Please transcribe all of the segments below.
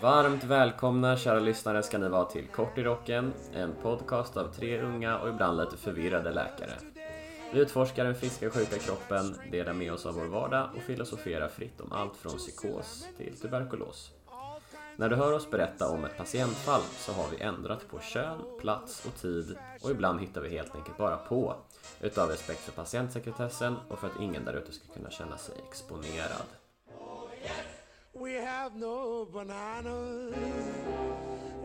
Varmt välkomna kära lyssnare ska ni vara till Kort i rocken, en podcast av tre unga och ibland lite förvirrade läkare. Vi utforskar den friska och sjuka kroppen, delar med oss av vår vardag och filosoferar fritt om allt från psykos till tuberkulos. När du hör oss berätta om ett patientfall så har vi ändrat på kön, plats och tid och ibland hittar vi helt enkelt bara på utav respekt för patientsekretessen och för att ingen där ute ska kunna känna sig exponerad. We have no bananas.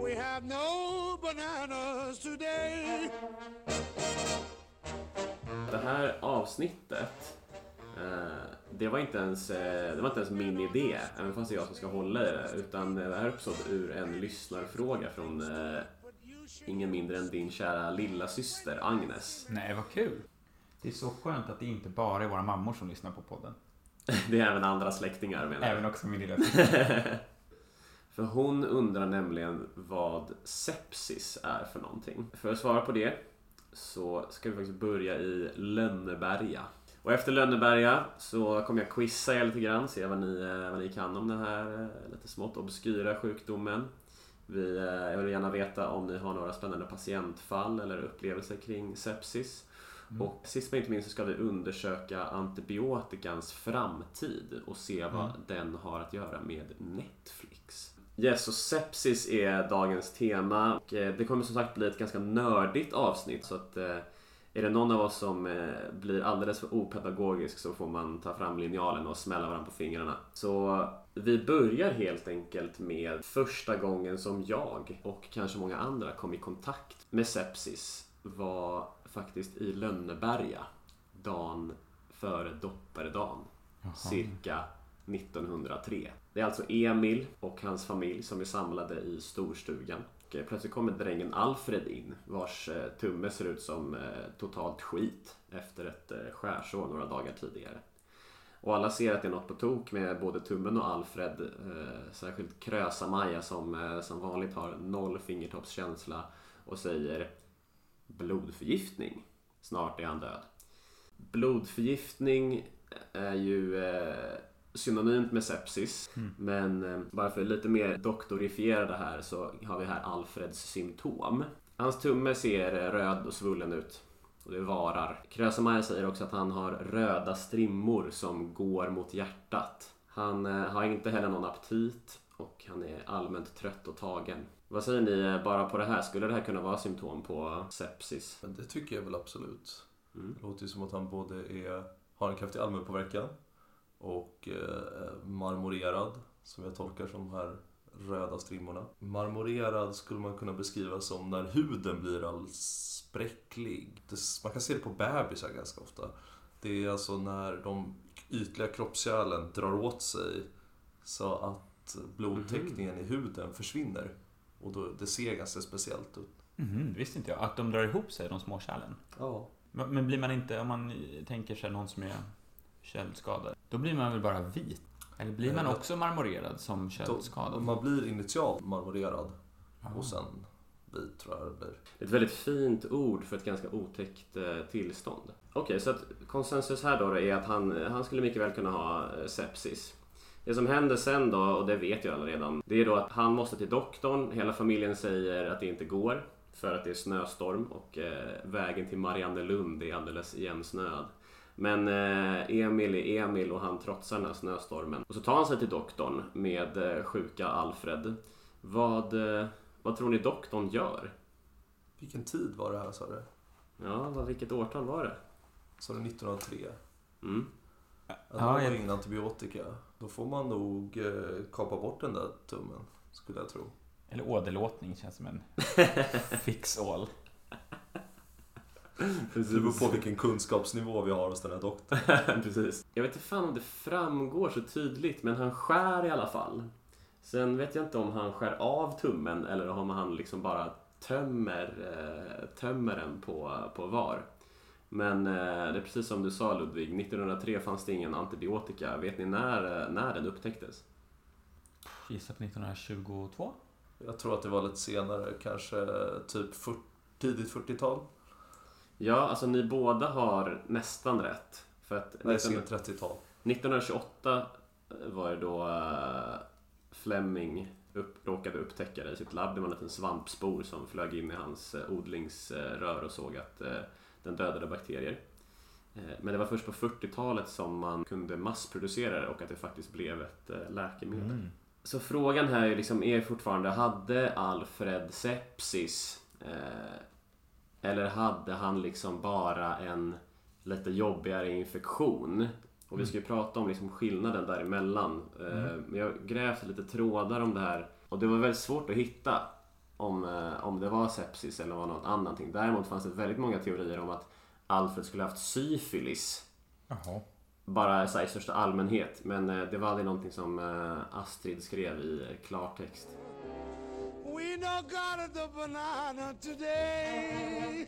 We have no bananas today. Det här avsnittet eh, det var, inte ens, eh, det var inte ens min idé, även fast det är jag som ska hålla i det. Utan det här är uppstått ur en lyssnarfråga från eh, ingen mindre än din kära lilla syster Agnes. Nej, vad kul. Det är så skönt att det inte bara är våra mammor som lyssnar på podden. Det är även andra släktingar menar jag. Även också min lilla För hon undrar nämligen vad sepsis är för någonting. För att svara på det så ska vi faktiskt börja i Lönneberga. Och efter Lönneberga så kommer jag quizza er lite grann, se vad ni, eh, vad ni kan om den här eh, lite smått obskyra sjukdomen. Vi, eh, jag vill gärna veta om ni har några spännande patientfall eller upplevelser kring sepsis. Och sist men inte minst så ska vi undersöka antibiotikans framtid och se vad den har att göra med Netflix. Yes, och sepsis är dagens tema. Och eh, det kommer som sagt bli ett ganska nördigt avsnitt så att eh, är det någon av oss som eh, blir alldeles för opedagogisk så får man ta fram linjalen och smälla varandra på fingrarna. Så vi börjar helt enkelt med första gången som jag och kanske många andra kom i kontakt med sepsis var faktiskt i Lönneberga dagen före dopparedagen. Cirka 1903. Det är alltså Emil och hans familj som är samlade i storstugan. Och eh, plötsligt kommer drängen Alfred in vars eh, tumme ser ut som eh, totalt skit efter ett skärsår några dagar tidigare. Och alla ser att det är något på tok med både tummen och Alfred. Eh, särskilt Krösa-Maja som eh, som vanligt har noll fingertoppskänsla och säger blodförgiftning. Snart är han död. Blodförgiftning är ju eh, synonymt med sepsis. Men eh, bara för att lite mer doktorifiera det här så har vi här Alfreds symptom. Hans tumme ser eh, röd och svullen ut. Och det varar. Krösa-Maja säger också att han har röda strimmor som går mot hjärtat. Han eh, har inte heller någon aptit och han är allmänt trött och tagen. Vad säger ni eh, bara på det här? Skulle det här kunna vara symptom på sepsis? Det tycker jag väl absolut. Mm. Det låter ju som att han både är, har en kraftig allmänpåverkan och eh, marmorerad, som jag tolkar som de här röda strimmorna. Marmorerad skulle man kunna beskriva som när huden blir alldeles spräcklig. Det, man kan se det på bebisar ganska ofta. Det är alltså när de ytliga kroppskärlen drar åt sig så att blodtäckningen i huden försvinner. Och då, det ser ganska speciellt ut. Mhm, visste inte jag. Att de drar ihop sig, de små kärlen. Ja. Men men blir man inte, om man tänker sig någon som är köldskadad, då blir man väl bara vit? Eller blir man Eh, också marmorerad som Då, köldskadad? man blir initialt marmorerad och sen vit tror jag det blir. Ett väldigt fint ord för ett ganska otäckt eh, tillstånd. Okej, så att konsensus här då, då är att han, han skulle mycket väl kunna ha eh, sepsis. Det som händer sen då, och det vet jag alla redan, det är då att han måste till doktorn. Hela familjen säger att det inte går för att det är snöstorm och eh, vägen till Mariannelund är alldeles igensnöad. Men eh, Emil är Emil och han trotsar den här snöstormen. Och så tar han sig till doktorn med eh, sjuka Alfred. Vad, eh, vad tror ni doktorn gör? Vilken tid var det här sa du? Ja, vad, vilket årtal var det? Sa du 1903? Mm. Ja, Ja, det var jag- ingen antibiotika. Då får man nog eh, kapa bort den där tummen, skulle jag tro. Eller åderlåtning känns som en fix all. Det beror på vilken kunskapsnivå vi har hos den här doktorn. Precis. Jag vet inte fan om det framgår så tydligt, men han skär i alla fall. Sen vet jag inte om han skär av tummen eller om han liksom bara tömmer, eh, tömmer den på, på var. Men eh, det är precis som du sa Ludvig, 1903 fanns det ingen antibiotika. Vet ni när, eh, när den upptäcktes? Gissa på 1922? Jag tror att det var lite senare, kanske typ 40, tidigt 40-tal. Ja, alltså ni båda har nästan rätt. För att Nej, 19- sent 30-tal. 1928 var det då Fleming upp, råkade upptäcka det i sitt labb. Det var en liten svampspor som flög in i hans eh, odlingsrör och såg att eh, den dödade bakterier. Eh, Men det var först på 40-talet som man kunde massproducera det och att det faktiskt blev ett eh, läkemedel. Mm. Så frågan här är liksom, är fortfarande, hade Alfred sepsis? Eh, eller hade han liksom bara en lite jobbigare infektion? Och vi ska ju prata om liksom skillnaden däremellan. Eh, Men jag grävt lite trådar om det här. Och det var väldigt svårt att hitta om, eh, om det var sepsis eller var något annat. Däremot fanns det väldigt många teorier om att Alfred skulle ha haft syfilis. Jaha. Bara så här, i största allmänhet. Men eh, det var aldrig någonting som eh, Astrid skrev i klartext. We no got the banana today.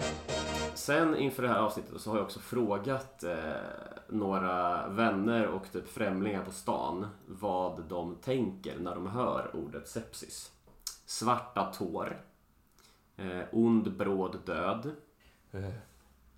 Sen inför det här avsnittet så har jag också frågat eh, några vänner och typ främlingar på stan vad de tänker när de hör ordet sepsis. Svarta tår. Eh, ond bråd död. Eh,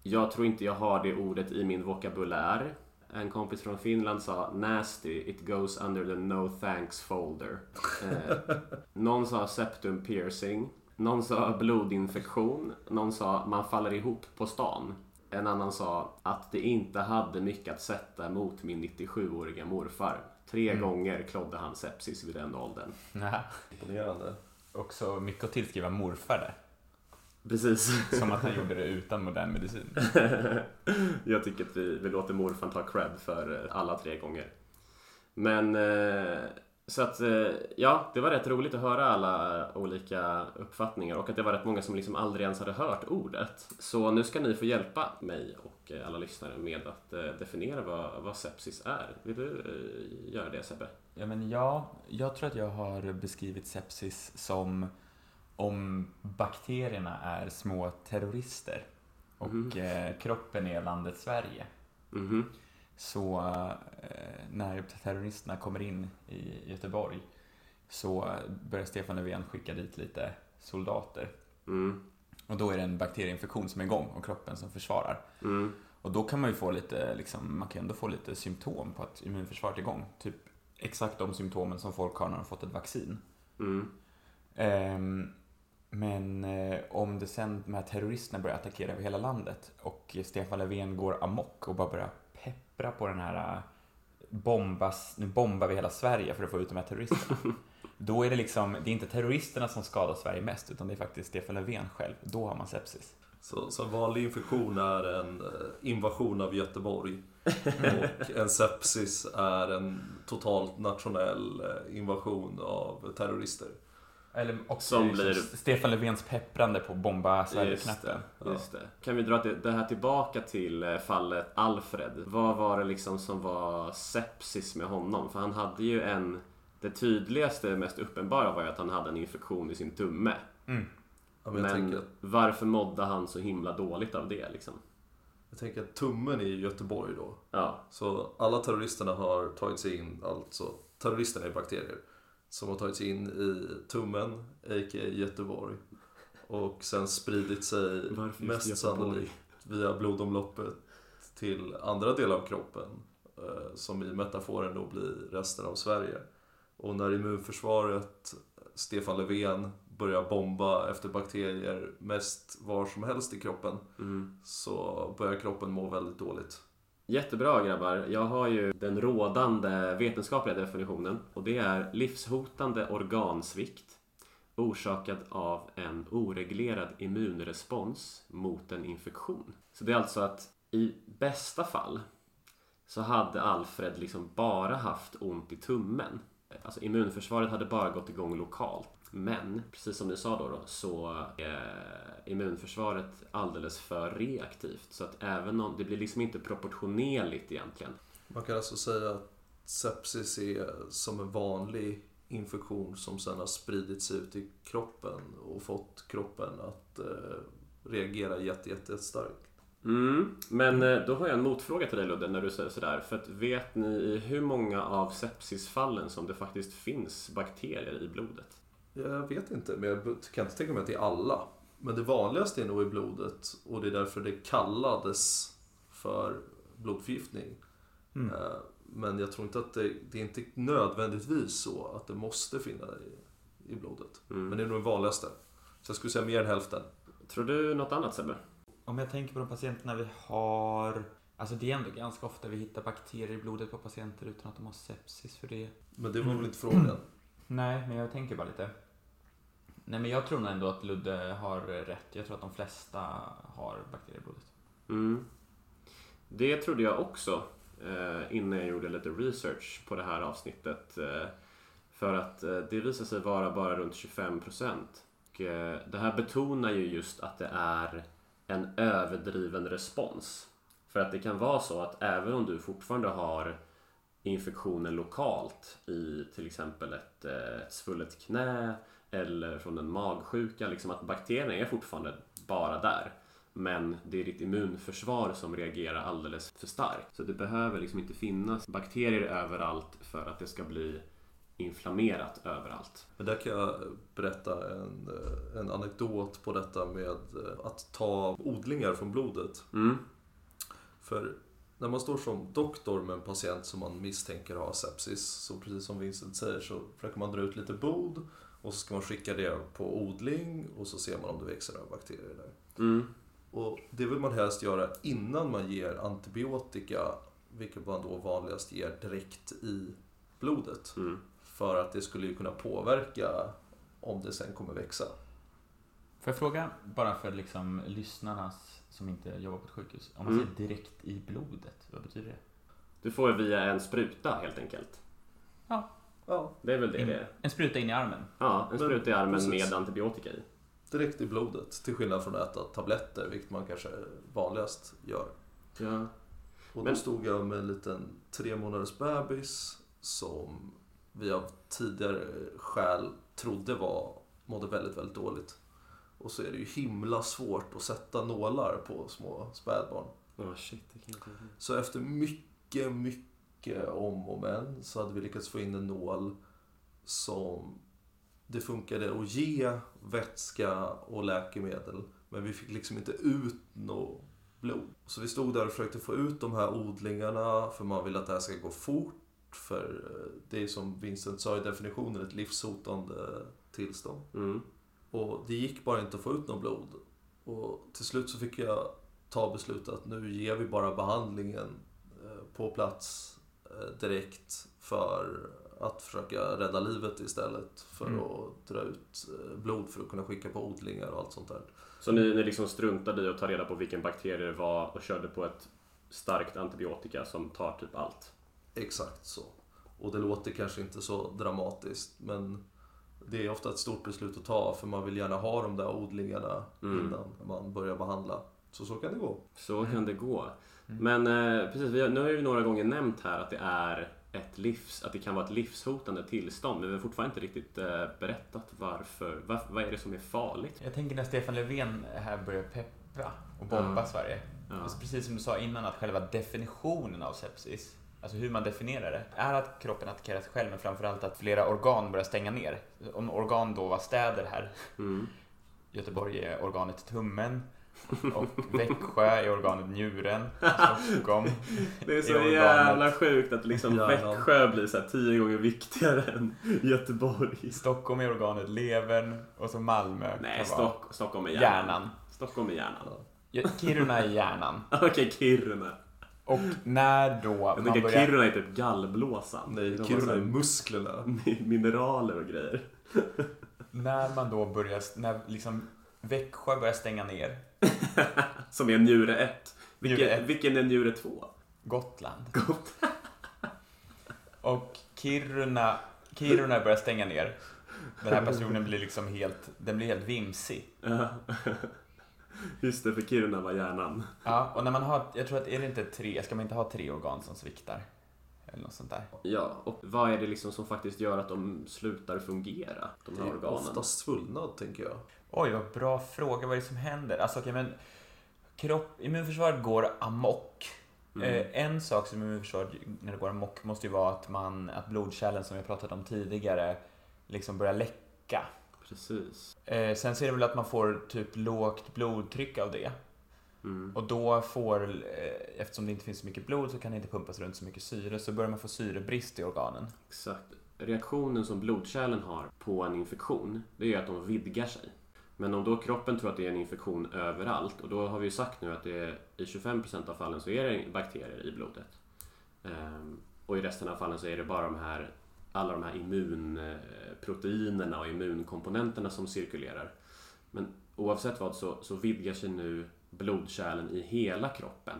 Jag tror inte jag har det ordet i min vokabulär. En kompis från Finland sa nasty, it goes under the no thanks folder. Eh, någon sa septum piercing. Någon sa blodinfektion. Någon sa man faller ihop på stan. En annan sa att det inte hade mycket att sätta mot min 97-åriga morfar. Tre gånger klodde han sepsis vid den åldern. Imponerande. Också mycket att tillskriva morfar där. Precis. Som att han gjorde det utan modern medicin. jag tycker att vi, vi låter morfar ta cred för alla tre gånger. Men eh, så att eh, ja, det var rätt roligt att höra alla olika uppfattningar och att det var rätt många som liksom aldrig ens hade hört ordet. Så nu ska ni få hjälpa mig och eh, alla lyssnare med att eh, definiera vad, vad sepsis är. Vill du göra det Sebbe? Ja, men ja, jag tror att jag har beskrivit sepsis som om bakterierna är små terrorister och eh, kroppen är landet Sverige. Mhm. Så eh, när terroristerna kommer in i Göteborg så börjar Stefan Löfven skicka dit lite soldater. Mm. Och då är det en bakterieinfektion som är igång och kroppen som försvarar. Mm. Och då kan man ju få lite, liksom, man kan ändå få lite symptom på att immunförsvaret är igång. Typ exakt de symptomen som folk har när de fått ett vaccin. Mm. Ehm, men eh, om det sen de här terroristerna börjar attackera över hela landet och Stefan Löfven går amok och bara börjar peppra på den här eh, bombas, nu bombar vi hela Sverige för att få ut de här terroristerna. Då är det liksom, det är inte terroristerna som skadar Sverige mest utan det är faktiskt Stefan Löfven själv. Då har man sepsis. Så, så en vanlig infektion är en eh, invasion av Göteborg. Och en sepsis är en totalt nationell eh, invasion av terrorister. Eller också Som liksom blir- Stefan Löfvens pepprande på bomba Just Sverige-knappen. det, just det. Kan vi dra det, här tillbaka till eh, fallet Alfred? Vad var det liksom som var sepsis med honom? För han hade ju en... Det tydligaste, mest uppenbara var ju att han hade en infektion i sin tumme. Mm. Ja, men Men jag, tänker, varför mådde han så himla dåligt av det liksom? jag tänker att tummen är i Göteborg då. Ja, Så alla terroristerna har tagit sig in, alltså terroristerna är bakterier. Som har tagit sig in i tummen, a.k.a. Göteborg. Och sen spridit sig Varför mest Göteborg? sannolikt via blodomloppet till andra delar av kroppen. eh, Som i metaforen då blir resten av Sverige. Och när immunförsvaret, Stefan Löfven, börjar bomba efter bakterier mest var som helst i kroppen mm. så börjar kroppen må väldigt dåligt. Jättebra grabbar. Jag har ju den rådande vetenskapliga definitionen och det är livshotande organsvikt orsakad av en oreglerad immunrespons mot en infektion. Så det är alltså att i bästa fall så hade Alfred liksom bara haft ont i tummen. Alltså immunförsvaret hade bara gått igång lokalt. Men, precis som ni sa då, då så är immunförsvaret alldeles för reaktivt. Så att även om det blir liksom inte proportionerligt egentligen. Man kan alltså säga att sepsis är som en vanlig infektion som sen har spridit sig ut i kroppen och fått kroppen att eh, reagera jätte, jätte, jättestarkt. Mm, men eh, då har jag en motfråga till dig Ludde när du säger sådär. För att vet ni i hur många av sepsisfallen som det faktiskt finns bakterier i blodet? Jag vet inte, men jag kan inte tänka mig att det är alla. Men det vanligaste är nog i blodet och det är därför det kallades för blodförgiftning. Mm. Eh, Men jag tror inte att det, det är inte nödvändigtvis så att det måste finnas i, i blodet. Mm. Men det är nog den vanligaste. Så jag skulle säga mer än hälften. Tror du något annat Sebbe? Om jag tänker på de patienterna vi har... Alltså det är ändå ganska ofta vi hittar bakterier i blodet på patienter utan att de har sepsis för det. Men det var väl inte frågan? Nej, men jag tänker bara lite. Nej, men jag tror nog ändå att Ludde har rätt. Jag tror att de flesta har bakterier i blodet. Mm. Det trodde jag också eh, innan jag gjorde lite research på det här avsnittet. Eh, för att eh, det visar sig vara bara runt 25 procent. Eh, det här betonar ju just att det är en överdriven respons. För att det kan vara så att även om du fortfarande har infektionen lokalt i till exempel ett, eh, ett svullet knä eller från en magsjuka, liksom att bakterierna är fortfarande bara där. Men det är ditt immunförsvar som reagerar alldeles för starkt. Så det behöver liksom inte finnas bakterier överallt för att det ska bli inflammerat överallt. Men där kan jag berätta en, eh, en anekdot på detta med eh, att ta odlingar från blodet. Mm. För när man står som doktor med en patient som man misstänker har sepsis, så precis som Vincent säger så försöker man dra ut lite blod och så ska man skicka det på odling och så ser man om det växer några bakterier där. Mm. Och det vill man helst göra innan man ger antibiotika, vilket man då vanligast ger direkt i blodet. Mm. För att det skulle ju kunna påverka om det sen kommer växa. Får jag fråga, bara för liksom lyssnarnas som inte jobbar på ett sjukhus. Om man Mm. säger direkt i blodet, vad betyder det? Du får via en spruta helt enkelt. Ja, Det är väl det In, det är. en spruta in i armen? Ja, en Men spruta i armen precis. med antibiotika i. direkt i blodet. Till skillnad från att äta tabletter, vilket man kanske vanligast gör. Ja. Och Men- då stod jag med en liten tre månaders bebis som vi av tidigare skäl trodde var, mådde väldigt, väldigt dåligt. Och så är det ju himla svårt att sätta nålar på små spädbarn. Oh, shit, det kan jag inte Så efter mycket, mycket om och men så hade vi lyckats få in en nål som det funkade att ge vätska och läkemedel. Men vi fick liksom inte ut något blod. Så vi stod där och försökte få ut de här odlingarna för man vill att det här ska gå fort. För eh, det är som Vincent sa i definitionen ett livshotande tillstånd. Mm. Och det gick bara inte att få ut något blod. Och till slut så fick jag ta beslutet att nu ger vi bara behandlingen eh, på plats direkt för att försöka rädda livet istället för Mm. att dra ut eh, blod för att kunna skicka på odlingar och allt sånt där. Så ni, ni liksom struntade i att ta reda på vilken bakterie det var och körde på ett starkt antibiotika som tar typ allt? Exakt så. Och det låter kanske inte så dramatiskt men det är ofta ett stort beslut att ta för man vill gärna ha de där odlingarna Mm. innan man börjar behandla. Så så kan det gå. Så kan det gå. Men eh, precis, vi har, nu har vi några gånger nämnt här att det är ett livs, att det kan vara ett livshotande tillstånd. Men vi har fortfarande inte riktigt eh, berättat varför. Var, vad är det som är farligt? Jag tänker när Stefan Löfven här börjar peppra och bomba Ja. Sverige. Ja. Alltså precis som du sa innan, att själva definitionen av sepsis, alltså hur man definierar det, är att kroppen attackerar sig själv, men framförallt att flera organ börjar stänga ner. Om organ då var städer här, Mm. Göteborg är organet tummen, och Växjö är organet njuren, Stockholm Det är så organet- jävla sjukt att liksom. Växjö blir så här tio gånger viktigare än Göteborg. Stockholm är organet levern och så Malmö Nej, Stock, Stockholm är hjärnan. hjärnan. Stockholm är hjärnan. Ja, Kiruna är hjärnan. Okej, Kiruna. Och när då Jag man tänker börjar... Kiruna är typ gallblåsan. Nej, Kiruna så är musklerna. Mineraler och grejer. När man då börjar... När liksom Växjö börjar stänga ner. Som är njure 1. Vilken, Njure ett. vilken är njure 2? Gotland. Och Kiruna, Kiruna börjar stänga ner. Den här personen blir liksom helt, den blir helt vimsig. Just det, för Kiruna var hjärnan. Ja, och när man har, jag tror att är det inte tre, ska man inte ha tre organ som sviktar? Eller något sånt där. Ja, och vad är det liksom som faktiskt gör att de slutar fungera? De Det här är organen. oftast svullnad, tänker jag. Oj, vad bra fråga. Vad är det som händer? Alltså, okej, men kropp, immunförsvaret går amok. Mm. Eh, en sak som immunförsvaret, när det går amok, måste ju vara att, man, att blodkärlen som vi pratat om tidigare liksom börjar läcka. Precis. Eh, sen så är det väl att man får typ lågt blodtryck av det. Mm. Och då får, eh, eftersom det inte finns så mycket blod så kan det inte pumpas runt så mycket syre, så börjar man få syrebrist i organen. Exakt. reaktionen som blodkärlen har på en infektion, det är att de vidgar sig. Men om då kroppen tror att det är en infektion överallt och då har vi ju sagt nu att det är, i 25% av fallen så är det bakterier i blodet. Ehm, och i resten av fallen så är det bara de här, alla de här immunproteinerna och immunkomponenterna som cirkulerar. Men oavsett vad så, så vidgar sig nu blodkärlen i hela kroppen.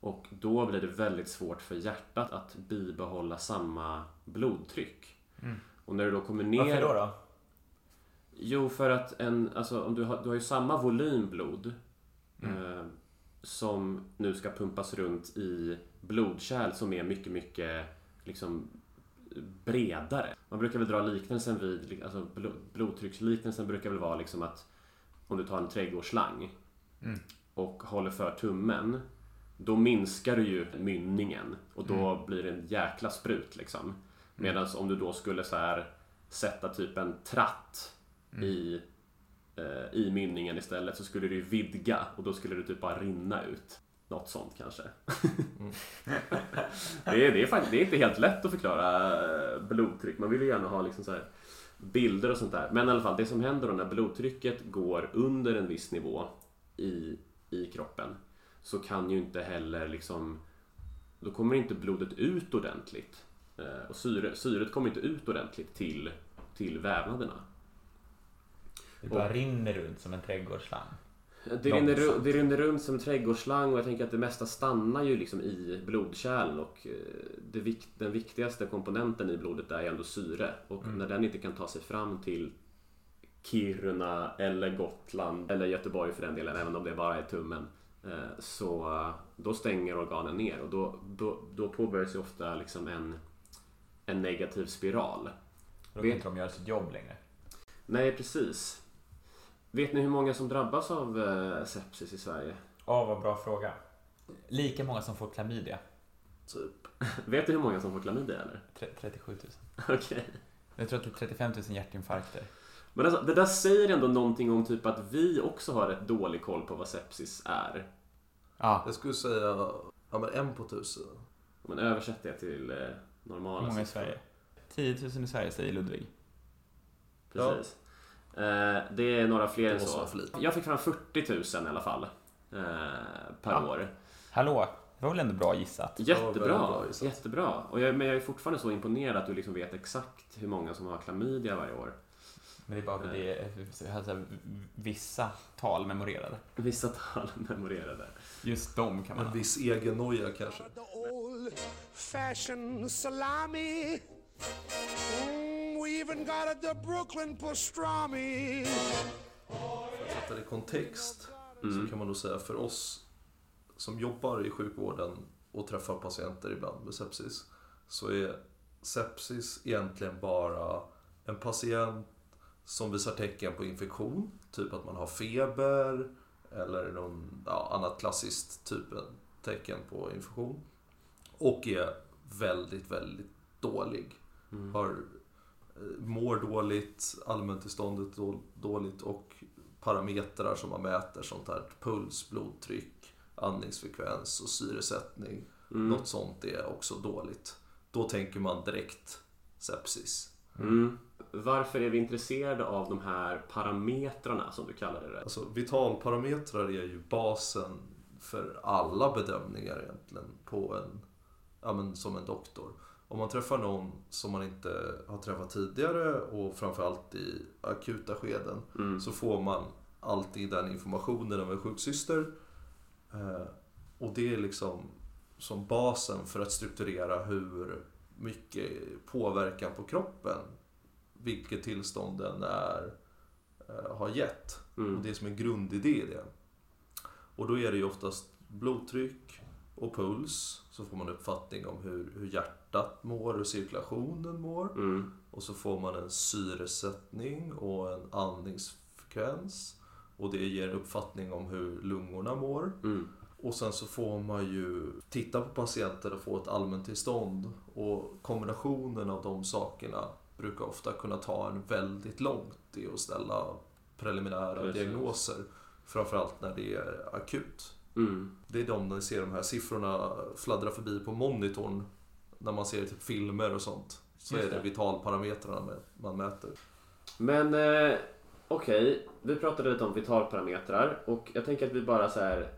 Och då blir det väldigt svårt för hjärtat att bibehålla samma blodtryck. Mm. Och när du då kommer ner... Varför då? då? Jo, för att en, alltså, om du, har, du har ju samma volym blod eh, som nu ska pumpas runt i blodkärl som är mycket, mycket liksom bredare. Man brukar väl dra liknelsen vid, alltså blo- blodtrycksliknelsen brukar väl vara liksom att om du tar en trädgårdsslang Mm. och håller för tummen då minskar du ju mynningen och då blir det en jäkla sprut liksom. Medan om du då skulle så här sätta typ en tratt i, eh, i mynningen istället så skulle du ju vidga och då skulle det typ bara rinna ut. Något sånt kanske. det, är, det, är faktiskt, det är inte helt lätt att förklara eh, blodtryck. Man vill ju gärna ha liksom så här bilder och sånt där. Men i alla fall, det som händer då när blodtrycket går under en viss nivå i, i kroppen så kan ju inte heller liksom då kommer inte blodet ut ordentligt. Eh, Och syre, syret kommer inte ut ordentligt till, till vävnaderna. Det bara rinner runt som en trädgårdsslang. Det rinner, ru- det rinner runt som en trädgårdsslang och jag tänker att det mesta stannar ju liksom i blodkärlen och eh, det vik- den viktigaste komponenten i blodet är ändå syre och Mm. när den inte kan ta sig fram till Kiruna eller Gotland eller Göteborg för den delen, även om det bara är tummen eh, så eh, då stänger organen ner och då, då, då påbörjas ju ofta liksom en, en negativ spiral. Då kan inte de göra sitt jobb längre. Nej, precis. Vet ni hur många som drabbas av eh, sepsis i Sverige? Åh, vad bra fråga. Lika många som får klamydia. Typ. Vet du hur många som får klamydia eller? Tre- 37 000. Okej. Jag tror att det är 35 000 hjärtinfarkter. Men alltså, det där säger ändå någonting om typ att vi också har rätt dålig koll på vad sepsis är. Ja, Jag skulle säga ja, men en på tusen. Om man översätter det till eh, normala hur många i siffror. Sverige? 10 000 i Sverige, säger Ludvig. Precis. Eh, det är några fler än så. Jag fick fram 40 000 i alla fall. Eh, per Ja. år. Hallå, det var väl ändå bra gissat? Jättebra, bra gissat. jättebra. Och jag, men jag är fortfarande så imponerad att du liksom vet exakt hur många som har klamydia varje år. Men det är bara för det är jag har så här vissa tal memorerade. Vissa tal memorerade. Just dem kan man En viss egennoja kanske. Mm, we even got the Brooklyn pastrami. För att sätta det i kontext så kan man då säga för oss som jobbar i sjukvården och träffar patienter ibland med sepsis så är sepsis egentligen bara en patient som visar tecken på infektion, typ att man har feber eller någon ja, annat klassiskt typen tecken på infektion och är väldigt, väldigt dålig. Har, eh, mår dåligt, allmäntillståndet då- dåligt och parametrar som man mäter, sånt här puls, blodtryck, andningsfrekvens och syresättning. Något sånt är också dåligt. Då tänker man direkt sepsis. Mm. Varför är vi intresserade av de här parametrarna som du kallade det? Alltså vitalparametrar är ju basen för alla bedömningar egentligen på en, ja, men som en doktor. Om man träffar någon som man inte har träffat tidigare och framförallt i akuta skeden så får man alltid den informationen av en sjuksyster. Eh, och det är liksom som basen för att strukturera hur mycket påverkan på kroppen, vilket tillstånd den är, eh, har gett. Och det är som en grundidé i det. Och då är det ju oftast blodtryck och puls. Så får man uppfattning om hur, hur hjärtat mår, hur cirkulationen mår. Mm. Och så får man en syresättning och en andningsfrekvens. Och det ger en uppfattning om hur lungorna mår. Mm. Och sen så får man ju titta på patienter och få ett allmäntillstånd. Och kombinationen av de sakerna brukar ofta kunna ta en väldigt långt i att ställa preliminära Precis. diagnoser. Framförallt när det är akut. Mm. Det är de när ni ser de här siffrorna fladdra förbi på monitorn. När man ser typ filmer och sånt. så Just är det det. vitalparametrarna man- mäter. Men eh, okej, vi pratade lite om vitalparametrar och jag tänker att vi bara så här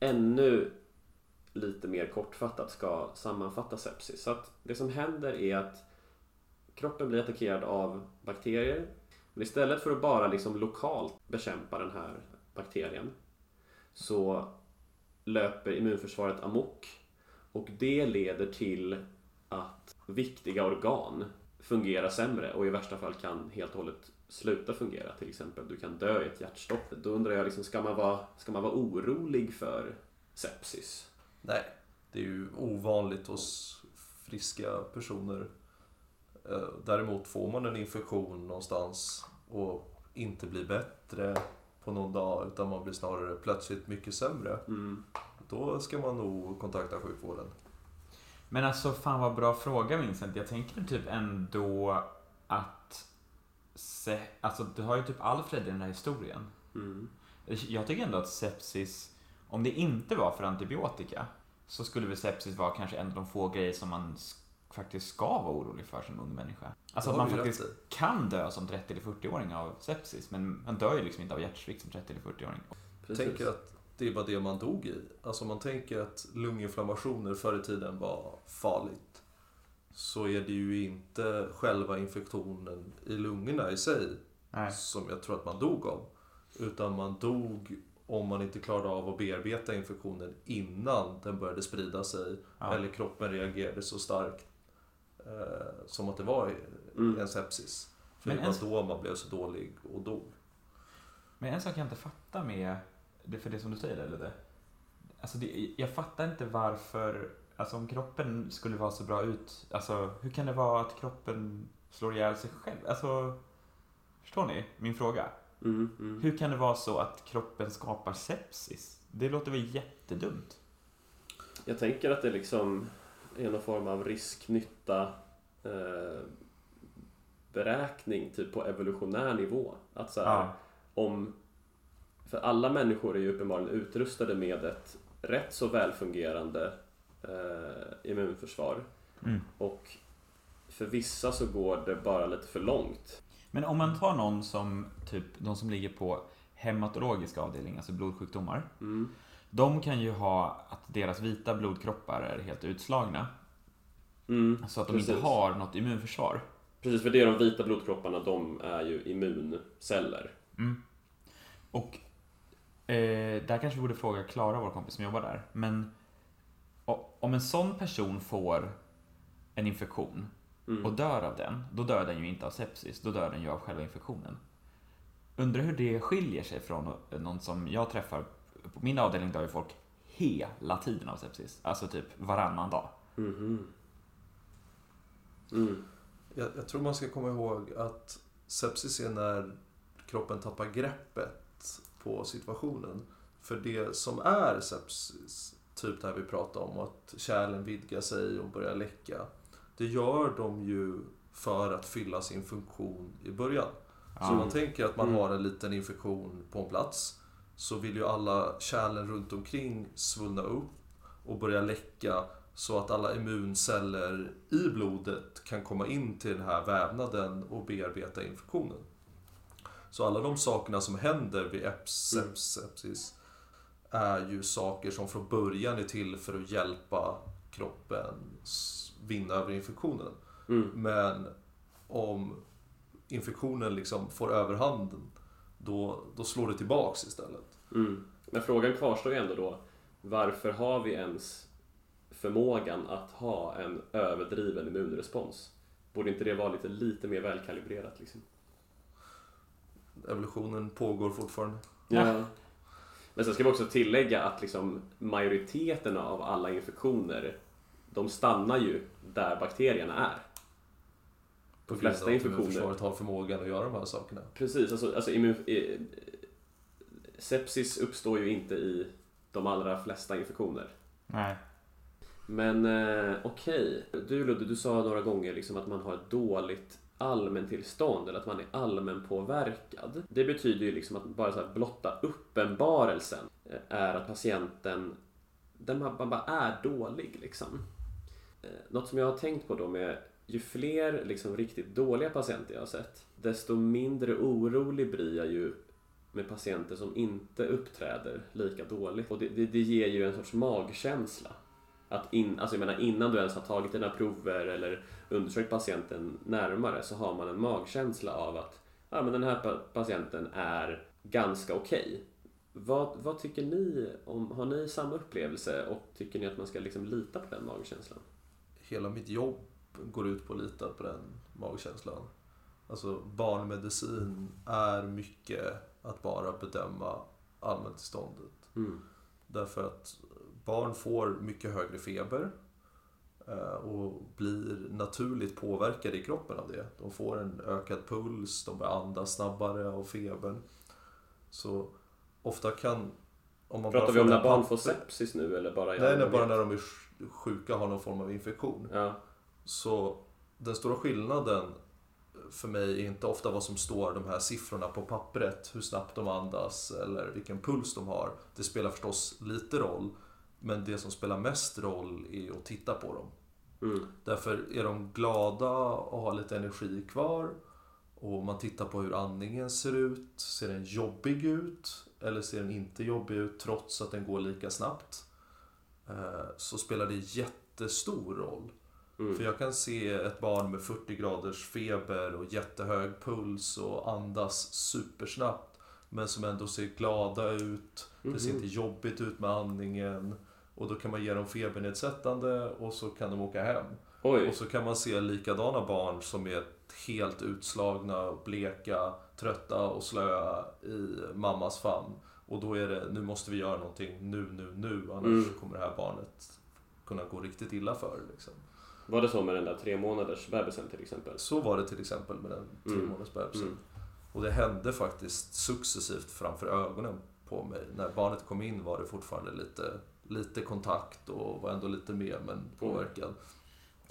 ännu lite mer kortfattat ska sammanfatta sepsis. Så att det som händer är att kroppen blir attackerad av bakterier. Men istället för att bara liksom lokalt bekämpa den här bakterien så löper immunförsvaret amok och det leder till att viktiga organ fungerar sämre och i värsta fall kan helt och hållet sluta fungera. Till exempel, du kan dö i ett hjärtstopp. Då undrar jag, liksom, ska, man vara, ska man vara orolig för sepsis? Nej, det är ju ovanligt hos friska personer. Eh, däremot får man en infektion någonstans och inte blir bättre på någon dag utan man blir snarare plötsligt mycket sämre. Mm. Då ska man nog kontakta sjukvården. Men alltså, fan vad bra fråga Vincent. Jag tänker typ ändå att... Se, alltså, du har ju typ Alfred i den här historien. Mm. Jag tycker ändå att sepsis, om det inte var för antibiotika, så skulle väl sepsis vara kanske en av de få grejer som man faktiskt ska vara orolig för som ung människa. Alltså att man faktiskt kan dö som 30 eller 40-åring av sepsis, men man dör ju liksom inte av hjärtsvikt som 30 eller 40-åring. Jag Precis. tänker att det var det man dog i. Alltså om man tänker att lunginflammationer förr i tiden var farligt. Så är det ju inte själva infektionen i lungorna i sig Nej. som jag tror att man dog av. Utan man dog om man inte klarade av att bearbeta infektionen innan den började sprida sig. Ja. Eller kroppen reagerade så starkt eh, som att det var Mm. en sepsis. För Men det en- var då man blev så dålig och dog. Men en sak jag inte fattar med, det för det som du säger eller det. Alltså det, jag fattar inte varför, alltså om kroppen skulle vara så bra ut, alltså hur kan det vara att kroppen slår ihjäl sig själv? Alltså, förstår ni min fråga? Mm, mm. Hur kan det vara så att kroppen skapar sepsis? Det låter väl jättedumt? Jag tänker att det liksom är någon form av risk-nytta eh, beräkning typ på evolutionär nivå. Att så här, Ja. om... För alla människor är ju uppenbarligen utrustade med ett rätt så välfungerande eh, immunförsvar. Mm. Och för vissa så går det bara lite för långt. Men om man tar någon som, typ, de som ligger på hematologiska avdelningar, alltså blodsjukdomar. Mm. De kan ju ha att deras vita blodkroppar är helt utslagna. Mm, Så att de precis. inte har något immunförsvar. Precis, för det är de vita blodkropparna, de är ju immunceller. Mm. Och eh, där kanske vi borde fråga Klara, vår kompis som jobbar där. Men om en sån person får en infektion Mm. och dör av den, då dör den ju inte av sepsis, då dör den ju av själva infektionen. Undrar hur det skiljer sig från någon som jag träffar. På min avdelning dör ju folk hela tiden av sepsis, alltså typ varannan dag. Mhm. Mm. Jag, jag tror man ska komma ihåg att sepsis är när kroppen tappar greppet på situationen. För det som är sepsis, typ det här vi pratade om, att kärlen vidgar sig och börjar läcka. Det gör de ju för att fylla sin funktion i början. Så Ja. om man tänker att man Mm. har en liten infektion på en plats så vill ju alla kärlen runt omkring svullna upp och börja läcka så att alla immunceller i blodet kan komma in till den här vävnaden och bearbeta infektionen. Så alla de sakerna som händer vid eps- sepsis är ju saker som från början är till för att hjälpa kroppen vinna över infektionen. Mm. Men om infektionen liksom får överhanden då, då slår det tillbaks istället. Mm. Men frågan kvarstår ju ändå då. Varför har vi ens förmågan att ha en överdriven immunrespons? Borde inte det vara lite, lite mer välkalibrerat liksom? Evolutionen pågår fortfarande. Ja. Men sen ska vi också tillägga att liksom majoriteten av alla infektioner de stannar ju där bakterierna är. På De flesta infektioner. immunförsvaret har förmågan att göra de här sakerna. Precis, alltså, alltså immun, eh, sepsis uppstår ju inte i de allra flesta infektioner. Nej. Men eh, okej, du Ludde, du sa några gånger liksom att man har ett dåligt allmäntillstånd eller att man är allmänpåverkad. Det betyder ju liksom att bara så här blotta uppenbarelsen eh, är att patienten den bara, bara är dålig liksom. Eh, Något som jag har tänkt på då med ju fler liksom riktigt dåliga patienter jag har sett, desto mindre orolig blir jag ju med patienter som inte uppträder lika dåligt. Och det, det, det ger ju en sorts magkänsla. Att in, alltså jag menar, innan du ens har tagit dina prover eller undersökt patienten närmare så har man en magkänsla av att ja, men den här patienten är ganska okej. Vad, vad tycker ni om, har ni samma upplevelse och tycker ni att man ska liksom lita på den magkänslan? Hela mitt jobb går ut på att lita på den magkänslan. Alltså barnmedicin är mycket att bara bedöma allmäntillståndet. Mm. Därför att barn får mycket högre feber eh, och blir naturligt påverkade i kroppen av det. De får en ökad puls, de börjar andas snabbare av febern. Så ofta kan... Om man Pratar vi om när barn får sepsis nu eller bara i Nej, nej, bara när de är sj- sjuka och har någon form av infektion. Ja. Så den stora skillnaden för mig är inte ofta vad som står de här siffrorna på pappret, hur snabbt de andas eller vilken puls de har. Det spelar förstås lite roll, men det som spelar mest roll är att titta på dem. Mm. Därför är de glada och har lite energi kvar och man tittar på hur andningen ser ut. Ser den jobbig ut eller ser den inte jobbig ut trots att den går lika snabbt? Eh, Så spelar det jättestor roll. Mm. För jag kan se ett barn med 40 graders feber och jättehög puls och andas supersnabbt. Men som ändå ser glada ut. Det ser Mhm. inte jobbigt ut med andningen. Och då kan man ge dem febernedsättande och så kan de åka hem. Oj. Och så kan man se likadana barn som är helt utslagna, bleka, trötta och slöa i mammas famn. Och då är det, nu måste vi göra någonting nu, nu, nu. Annars Mm. kommer det här barnet kunna gå riktigt illa för liksom. Var det så med den där tre månaders bebisen till exempel? Så var det till exempel med den tre Mm. månaders bebisen. Mm. Och det hände faktiskt successivt framför ögonen på mig. När barnet kom in var det fortfarande lite, lite kontakt och var ändå lite med men påverkad.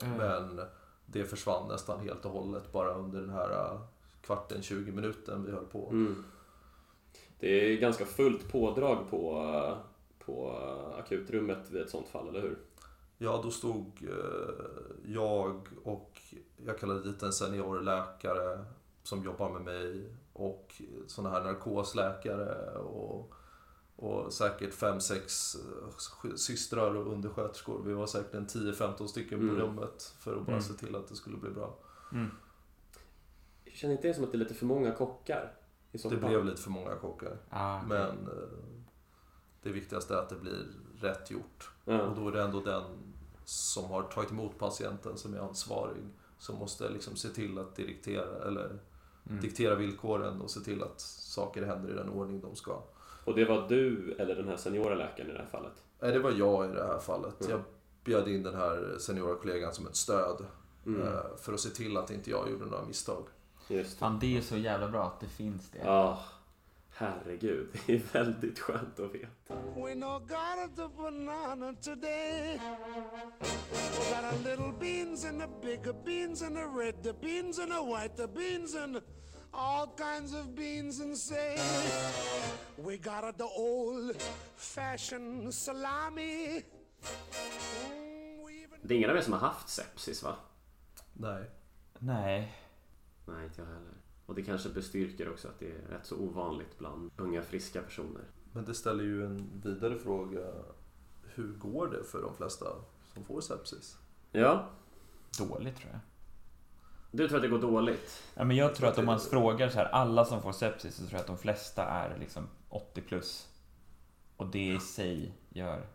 Mm. Men det försvann nästan helt och hållet bara under den här äh, kvarten, 20 minuten vi höll på. Mm. Det är ganska fullt pådrag på, på akutrummet vid ett sånt fall, eller hur? Ja, då stod eh, jag och jag kallade dit en seniorläkare som jobbar med mig och såna här narkosläkare och, och säkert fem, sex eh, systrar och undersköterskor. Vi var säkert en 10-15 stycken på Mm. rummet för att bara Mm. se till att det skulle bli bra. Mm. Känner inte det som att det är lite för många kockar? I Det blev lite för många kockar. Ah, okej. Men eh, det viktigaste är att det blir rätt gjort. Och Ja. då är det ändå den som har tagit emot patienten som är ansvarig. Som måste liksom se till att diktera, eller Mm. diktera villkoren och se till att saker händer i den ordning de ska. Och det var du eller den här seniora läkaren i det här fallet? Nej, det var jag i det här fallet. Mm. Jag bjöd in den här seniora kollegan som ett stöd. Mm. eh, För att se till att inte jag gjorde några misstag. Just det. Fan, det är så jävla bra att det finns det. Ja, herregud. Det är väldigt skönt att veta. We no got a the banana today. We got a little beans and the bigger beans and the red, the beans and the white, the beans and all kinds of beans and say we got the old fashioned salami. Mm, Det är ingen av er som har haft sepsis, va? Nej. Nej. Nej, inte jag heller. Och det kanske bestyrker också att det är rätt så ovanligt bland unga friska personer. Men det ställer ju en vidare fråga. Hur går det för de flesta som får sepsis? Ja, Dåligt tror jag. du tror att det går dåligt? Ja, men jag tror att om man frågar så här, alla som får sepsis, så tror jag att de flesta är liksom 80 plus. Och det i sig gör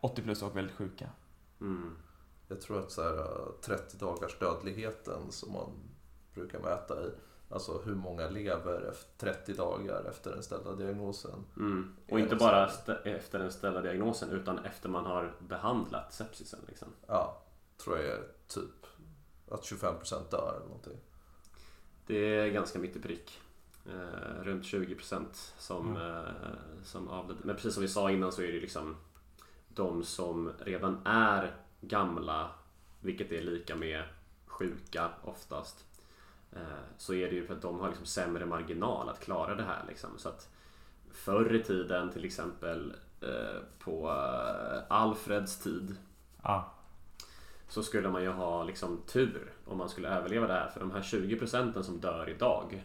80 plus och väldigt sjuka. Mm. Jag tror att så här, 30 dagars dödligheten som man brukar mäta i. Alltså hur många lever efter 30 dagar efter den ställda diagnosen. Mm. Och inte bara efter den ställda diagnosen utan efter man har behandlat sepsisen. Liksom. Ja, tror jag är typ att 25% dör eller någonting. Det är ganska mitt i prick. Eh, runt 20% som, eh, som avlider. Men precis som vi sa innan så är det liksom de som redan är gamla, vilket är lika med sjuka oftast. Eh, så är det ju för att de har liksom sämre marginal att klara det här. Liksom. Så att förr i tiden till exempel eh, på eh, Alfreds tid Ja. så skulle man ju ha liksom tur om man skulle överleva det här. För de här 20 procenten som dör idag,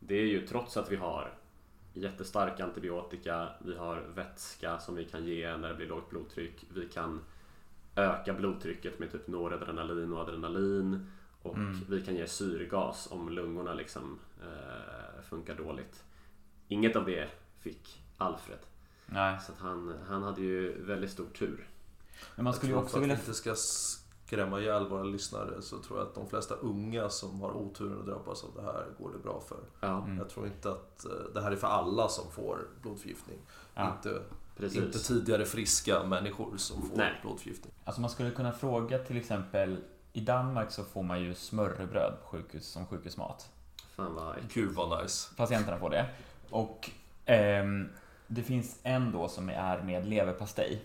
det är ju trots att vi har jättestark antibiotika, vi har vätska som vi kan ge när det blir lågt blodtryck, vi kan öka blodtrycket med typ noradrenalin och adrenalin och Mm. vi kan ge syrgas om lungorna liksom eh, funkar dåligt. Inget av det fick Alfred. Nej, Så att han, han hade ju väldigt stor tur. men man skulle ju också för att vilja... vi inte ska skrämma ihjäl våra lyssnare så tror jag att de flesta unga som har oturen att drabbas av det här går det bra för. Ja, Mm. Jag tror inte att eh, det här är för alla som får blodförgiftning. Ja. Inte, precis. inte tidigare friska människor som får Nej. blodförgiftning. Alltså man skulle kunna fråga till exempel i Danmark så får man ju smörrebröd på sjukhus, som sjukhusmat. Fan vad äckligt. Gud vad nice. Patienterna får det. Och ehm, det finns en då som är med leverpastej.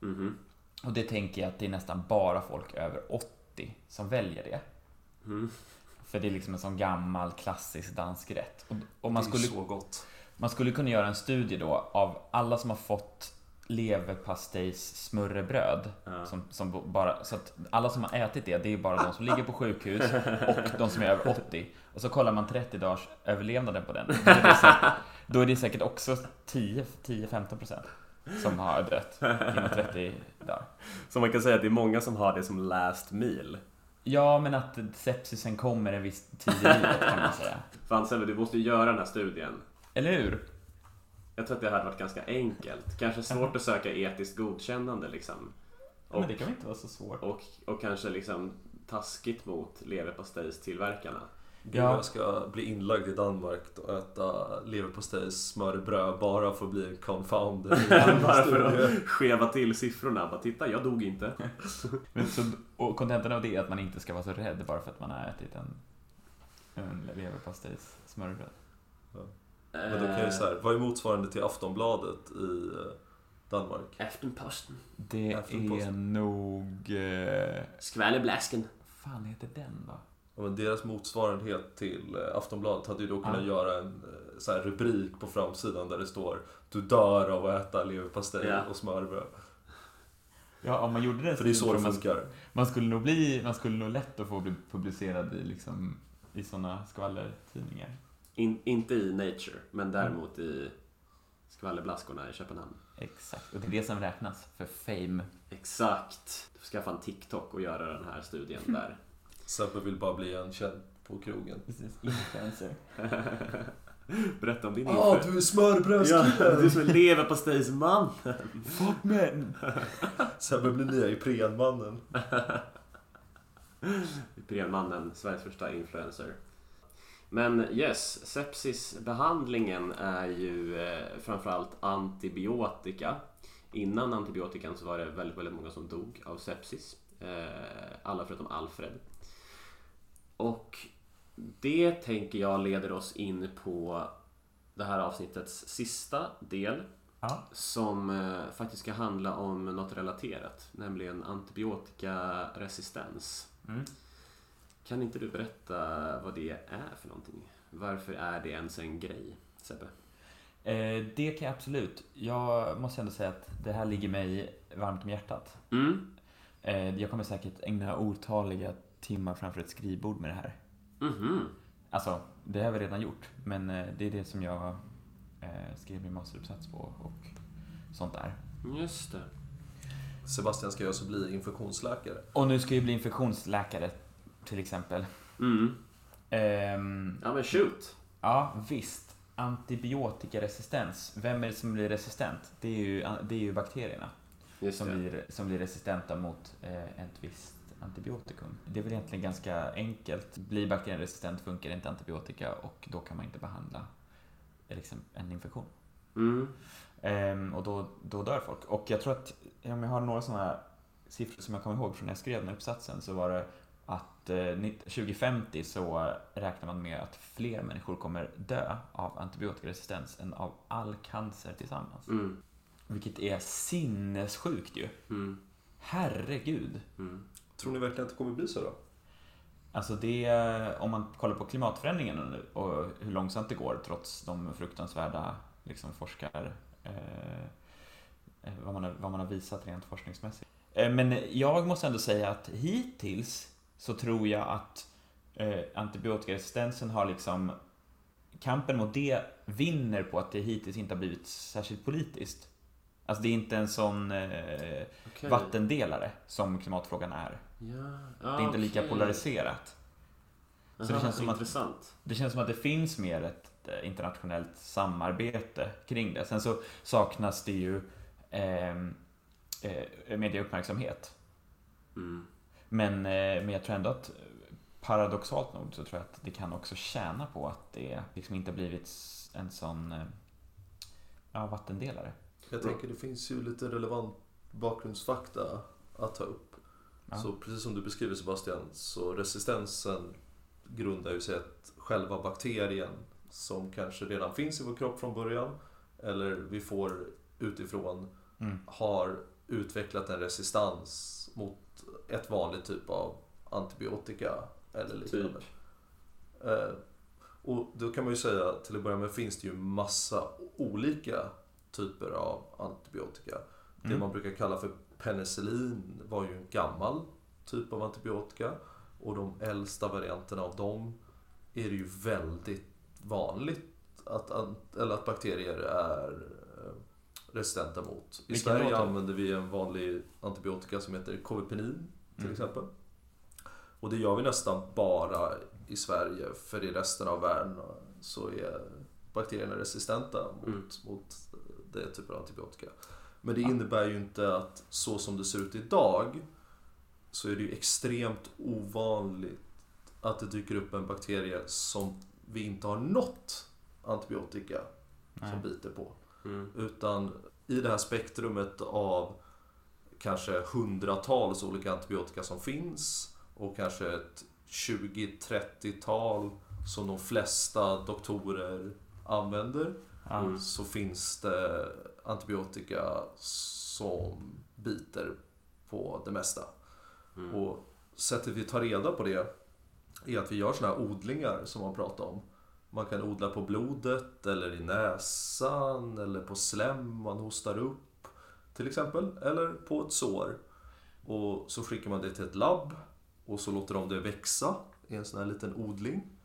Mhm. Och det tänker jag att det är nästan bara folk över 80 som väljer det. Mm. För det är liksom en sån gammal klassisk dansk rätt. Och, och man, det är skulle, så gott. man skulle kunna göra en studie då av alla som har fått leverpastejs smörrebröd. Ja. Som, som bara, så att alla som har ätit det, det är bara de som ligger på sjukhus och de som är över 80. Och så kollar man 30 dagars överlevnaden på den. Då är det säkert, då är det säkert också 10-15% som har dött inom 30 dagar. Så man kan säga att det är många som har det som last meal. Ja, men att sepsisen kommer en viss tid i livet kan man säga. Fan Sebbe, du måste ju göra den här studien. Eller hur? Jag tror att det hade varit ganska enkelt. Kanske svårt att söka etiskt godkännande liksom. Och, Men det kan väl inte vara så svårt? och, och kanske liksom taskigt mot leverpastejstillverkarna. Gud, Ja. jag ska bli inlagd i Danmark och äta leverpastej, smörbröd bara för att bli en confounder. Bara för att skeva till siffrorna. Bara titta, jag dog inte. Men så, och kontentan av det är att man inte ska vara så rädd bara för att man har ätit en, en leverpastejs smörrebröd. Men då kan jag ju så här, vad är motsvarande till Aftonbladet i eh, Danmark? Aftenposten. Det Aftenposten. är nog... Eh, Skvallerbläsken. fan heter den då? Ja, men deras motsvarighet till eh, Aftonbladet hade ju då kunnat Ja. göra en eh, så här, rubrik på framsidan där det står Du dör av att äta leverpastej Ja. och smörbröd. Ja, om man gjorde det För det är så det man, funkar. man skulle nog bli, man skulle nog lätt att få bli publicerad i liksom i sådana skvallertidningar. In, inte i Nature, men däremot i skvallerblaskorna i Köpenhamn. Exakt, och det är det som räknas för fame. Exakt. Du får skaffa en TikTok och göra den här studien där. Sebbe vill bara bli en känd på krogen. Precis, influencer. Berätta om din Ah, info. du är Ja, smörbrödskillen! du som är leverpastejsman. Fuck men! Sebbe blir nya Iprenmannen. Iprenmannen, Sveriges första influencer. Men yes, sepsisbehandlingen är ju eh, framförallt antibiotika. Innan antibiotikan så var det väldigt, väldigt många som dog av sepsis. Eh, alla förutom Alfred. Och det tänker jag leder oss in på det här avsnittets sista del Ja. som eh, faktiskt ska handla om något relaterat, nämligen antibiotikaresistens. Mm. Kan inte du berätta vad det är för någonting? Varför är det ens en grej, Sebbe? Eh, det kan jag absolut. Jag måste ändå säga att det här ligger mig varmt om hjärtat. Mm. Eh, jag kommer säkert ägna otaliga timmar framför ett skrivbord med det här. Mhm. Alltså, det har vi redan gjort, men eh, det är det som jag eh, skrev min masteruppsats på och sånt där. Just det. Sebastian ska ju alltså bli infektionsläkare. Och nu ska jag bli infektionsläkare, till exempel. Mm. Ehm, Ja men shoot! ja, visst. Antibiotikaresistens. Vem är det som blir resistent? Det är ju, det är ju bakterierna som blir, som blir resistenta mot eh, ett visst antibiotikum. Det är väl egentligen ganska enkelt. Blir bakterien resistent funkar inte antibiotika och då kan man inte behandla liksom, en infektion. Mm. Ehm, och då, då dör folk. Och jag tror att, om jag har några sådana siffror som jag kommer ihåg från när jag skrev den här uppsatsen så var det att eh, 2050 så räknar man med att fler människor kommer dö av antibiotikaresistens än av all cancer tillsammans. Mm. Vilket är sinnessjukt ju. Mm. Herregud. Mm. Tror ni verkligen att det kommer bli så då? Alltså det, om man kollar på klimatförändringen nu och hur långsamt det går trots de fruktansvärda liksom, forskar... Eh, eh, vad, man har, vad man har visat rent forskningsmässigt. Eh, Men jag måste ändå säga att hittills så tror jag att eh, antibiotikaresistensen har liksom kampen mot det vinner på att det hittills inte har blivit särskilt politiskt. Alltså det är inte en sån eh, Okej. vattendelare som klimatfrågan är. Ja. Det är inte lika okej. polariserat. Aha, det känns som att- Intressant. Det känns som att det finns mer ett eh, internationellt samarbete kring det. Sen så saknas det ju ehm, eh, mediauppmärksamhet. Mm. Men, eh, men jag tror ändå att paradoxalt nog så tror jag att det kan också tjäna på att det liksom inte har blivit en sån eh, ja, vattendelare. Jag tänker det finns ju lite relevant bakgrundsfakta att ta upp. Ja. Så precis som du beskriver Sebastian, så resistensen grundar ju sig att själva bakterien som kanske redan finns i vår kropp från början eller vi får utifrån Mm. har utvecklat en resistans mot ett vanligt typ av antibiotika eller liknande. Eh, och då kan man ju säga, till att börja med finns det ju massa olika typer av antibiotika. Det Mm. man brukar kalla för penicillin var ju en gammal typ av antibiotika. Och de äldsta varianterna av dem är det ju väldigt vanligt att, eller att bakterier är resistenta mot. I Vilken Sverige låter? använder vi en vanlig antibiotika som heter Kovipenin till Mm. exempel. Och det gör vi nästan bara i Sverige för i resten av världen så är bakterierna resistenta mot, Mm. mot det typen av antibiotika. Men det innebär ju inte att så som det ser ut idag så är det ju extremt ovanligt att det dyker upp en bakterie som vi inte har nått antibiotika som Nej. biter på. Mm. Utan i det här spektrumet av kanske hundratals olika antibiotika som finns och kanske ett 20-30-tal som de flesta doktorer använder Ja. Mm. så finns det antibiotika som biter på det mesta. Mm. Och sättet vi tar reda på det är att vi gör såna här odlingar som man pratar om. Man kan odla på blodet eller i näsan eller på slem man hostar upp till exempel. Eller på ett sår. Och så skickar man det till ett labb och så låter de det växa i en sån här liten odling.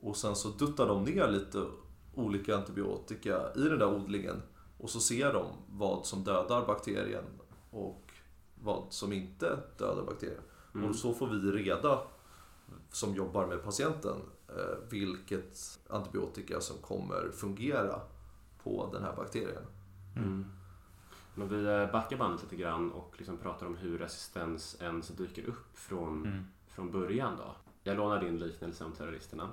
Och sen så duttar de ner lite olika antibiotika i den där odlingen och så ser de vad som dödar bakterien och vad som inte dödar bakterien. Mm. Och så får vi reda, som jobbar med patienten, vilket antibiotika som kommer fungera på den här bakterien. Mm. Men vi eh, backar bandet lite grann och liksom pratar om hur resistens ens dyker upp från, Mm. från början då. Jag lånar din liknelse om terroristerna.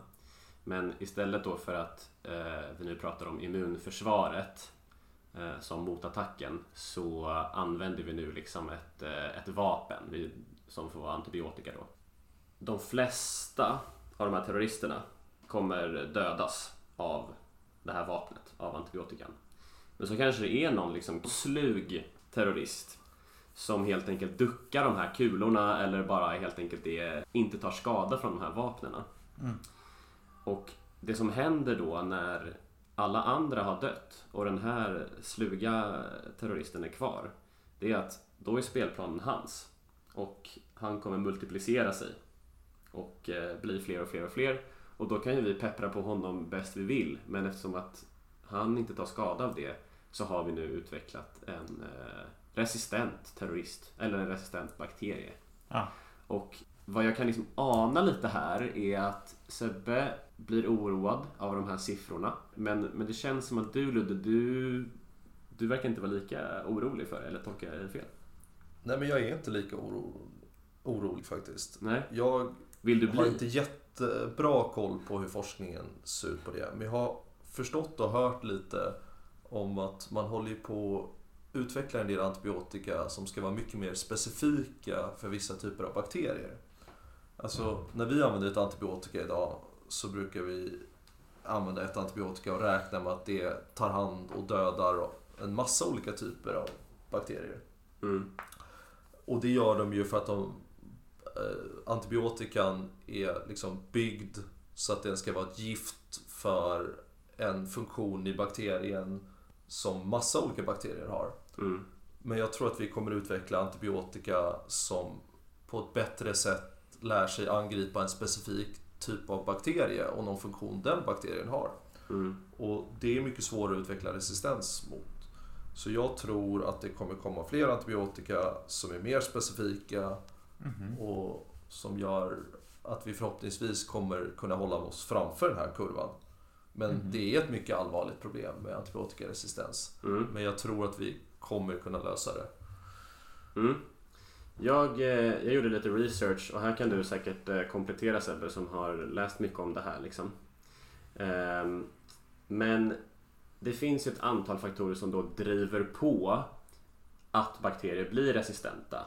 Men istället då för att eh, vi nu pratar om immunförsvaret eh, som motattacken så använder vi nu liksom ett, eh, ett vapen vi, som får vara antibiotika då. De flesta av de här terroristerna kommer dödas av det här vapnet, av antibiotikan. Men så kanske det är någon liksom slug terrorist som helt enkelt duckar de här kulorna eller bara helt enkelt är, inte tar skada från de här vapnen. Mm. Och det som händer då när alla andra har dött och den här sluga terroristen är kvar. Det är att då är spelplanen hans. Och han kommer multiplicera sig. Och eh, bli fler och fler och fler. Och då kan ju vi peppra på honom bäst vi vill. Men eftersom att han inte tar skada av det så har vi nu utvecklat en eh, resistent terrorist. Eller en resistent bakterie. Ja. Och vad jag kan liksom ana lite här är att Sebbe blir oroad av de här siffrorna. Men, men det känns som att du Ludde, du, du verkar inte vara lika orolig för det, eller tolkar jag dig fel? Nej men jag är inte lika oro, orolig faktiskt. Nej? Jag Vill du har bli? inte jättebra koll på hur forskningen ser ut på det. Men jag har förstått och hört lite om att man håller på att utveckla en del antibiotika som ska vara mycket mer specifika för vissa typer av bakterier. Alltså, när vi använder ett antibiotika idag så brukar vi använda ett antibiotika och räkna med att det tar hand och dödar en massa olika typer av bakterier. Mm. Och det gör de ju för att de, antibiotikan är liksom byggd så att den ska vara ett gift för en funktion i bakterien som massa olika bakterier har. Mm. Men jag tror att vi kommer utveckla antibiotika som på ett bättre sätt lär sig angripa en specifik typ av bakterie och någon funktion den bakterien har. Mm. Och det är mycket svårare att utveckla resistens mot. Så jag tror att det kommer komma fler antibiotika som är mer specifika och som gör att vi förhoppningsvis kommer kunna hålla oss framför den här kurvan. Men det är ett mycket allvarligt problem med antibiotikaresistens. Mm. Men jag tror att vi kommer kunna lösa det. Mm. Jag, eh, jag gjorde lite research och här kan du säkert eh, komplettera Sebbe som har läst mycket om det här. Liksom. Ehm, Men det finns ett antal faktorer som då driver på att bakterier blir resistenta.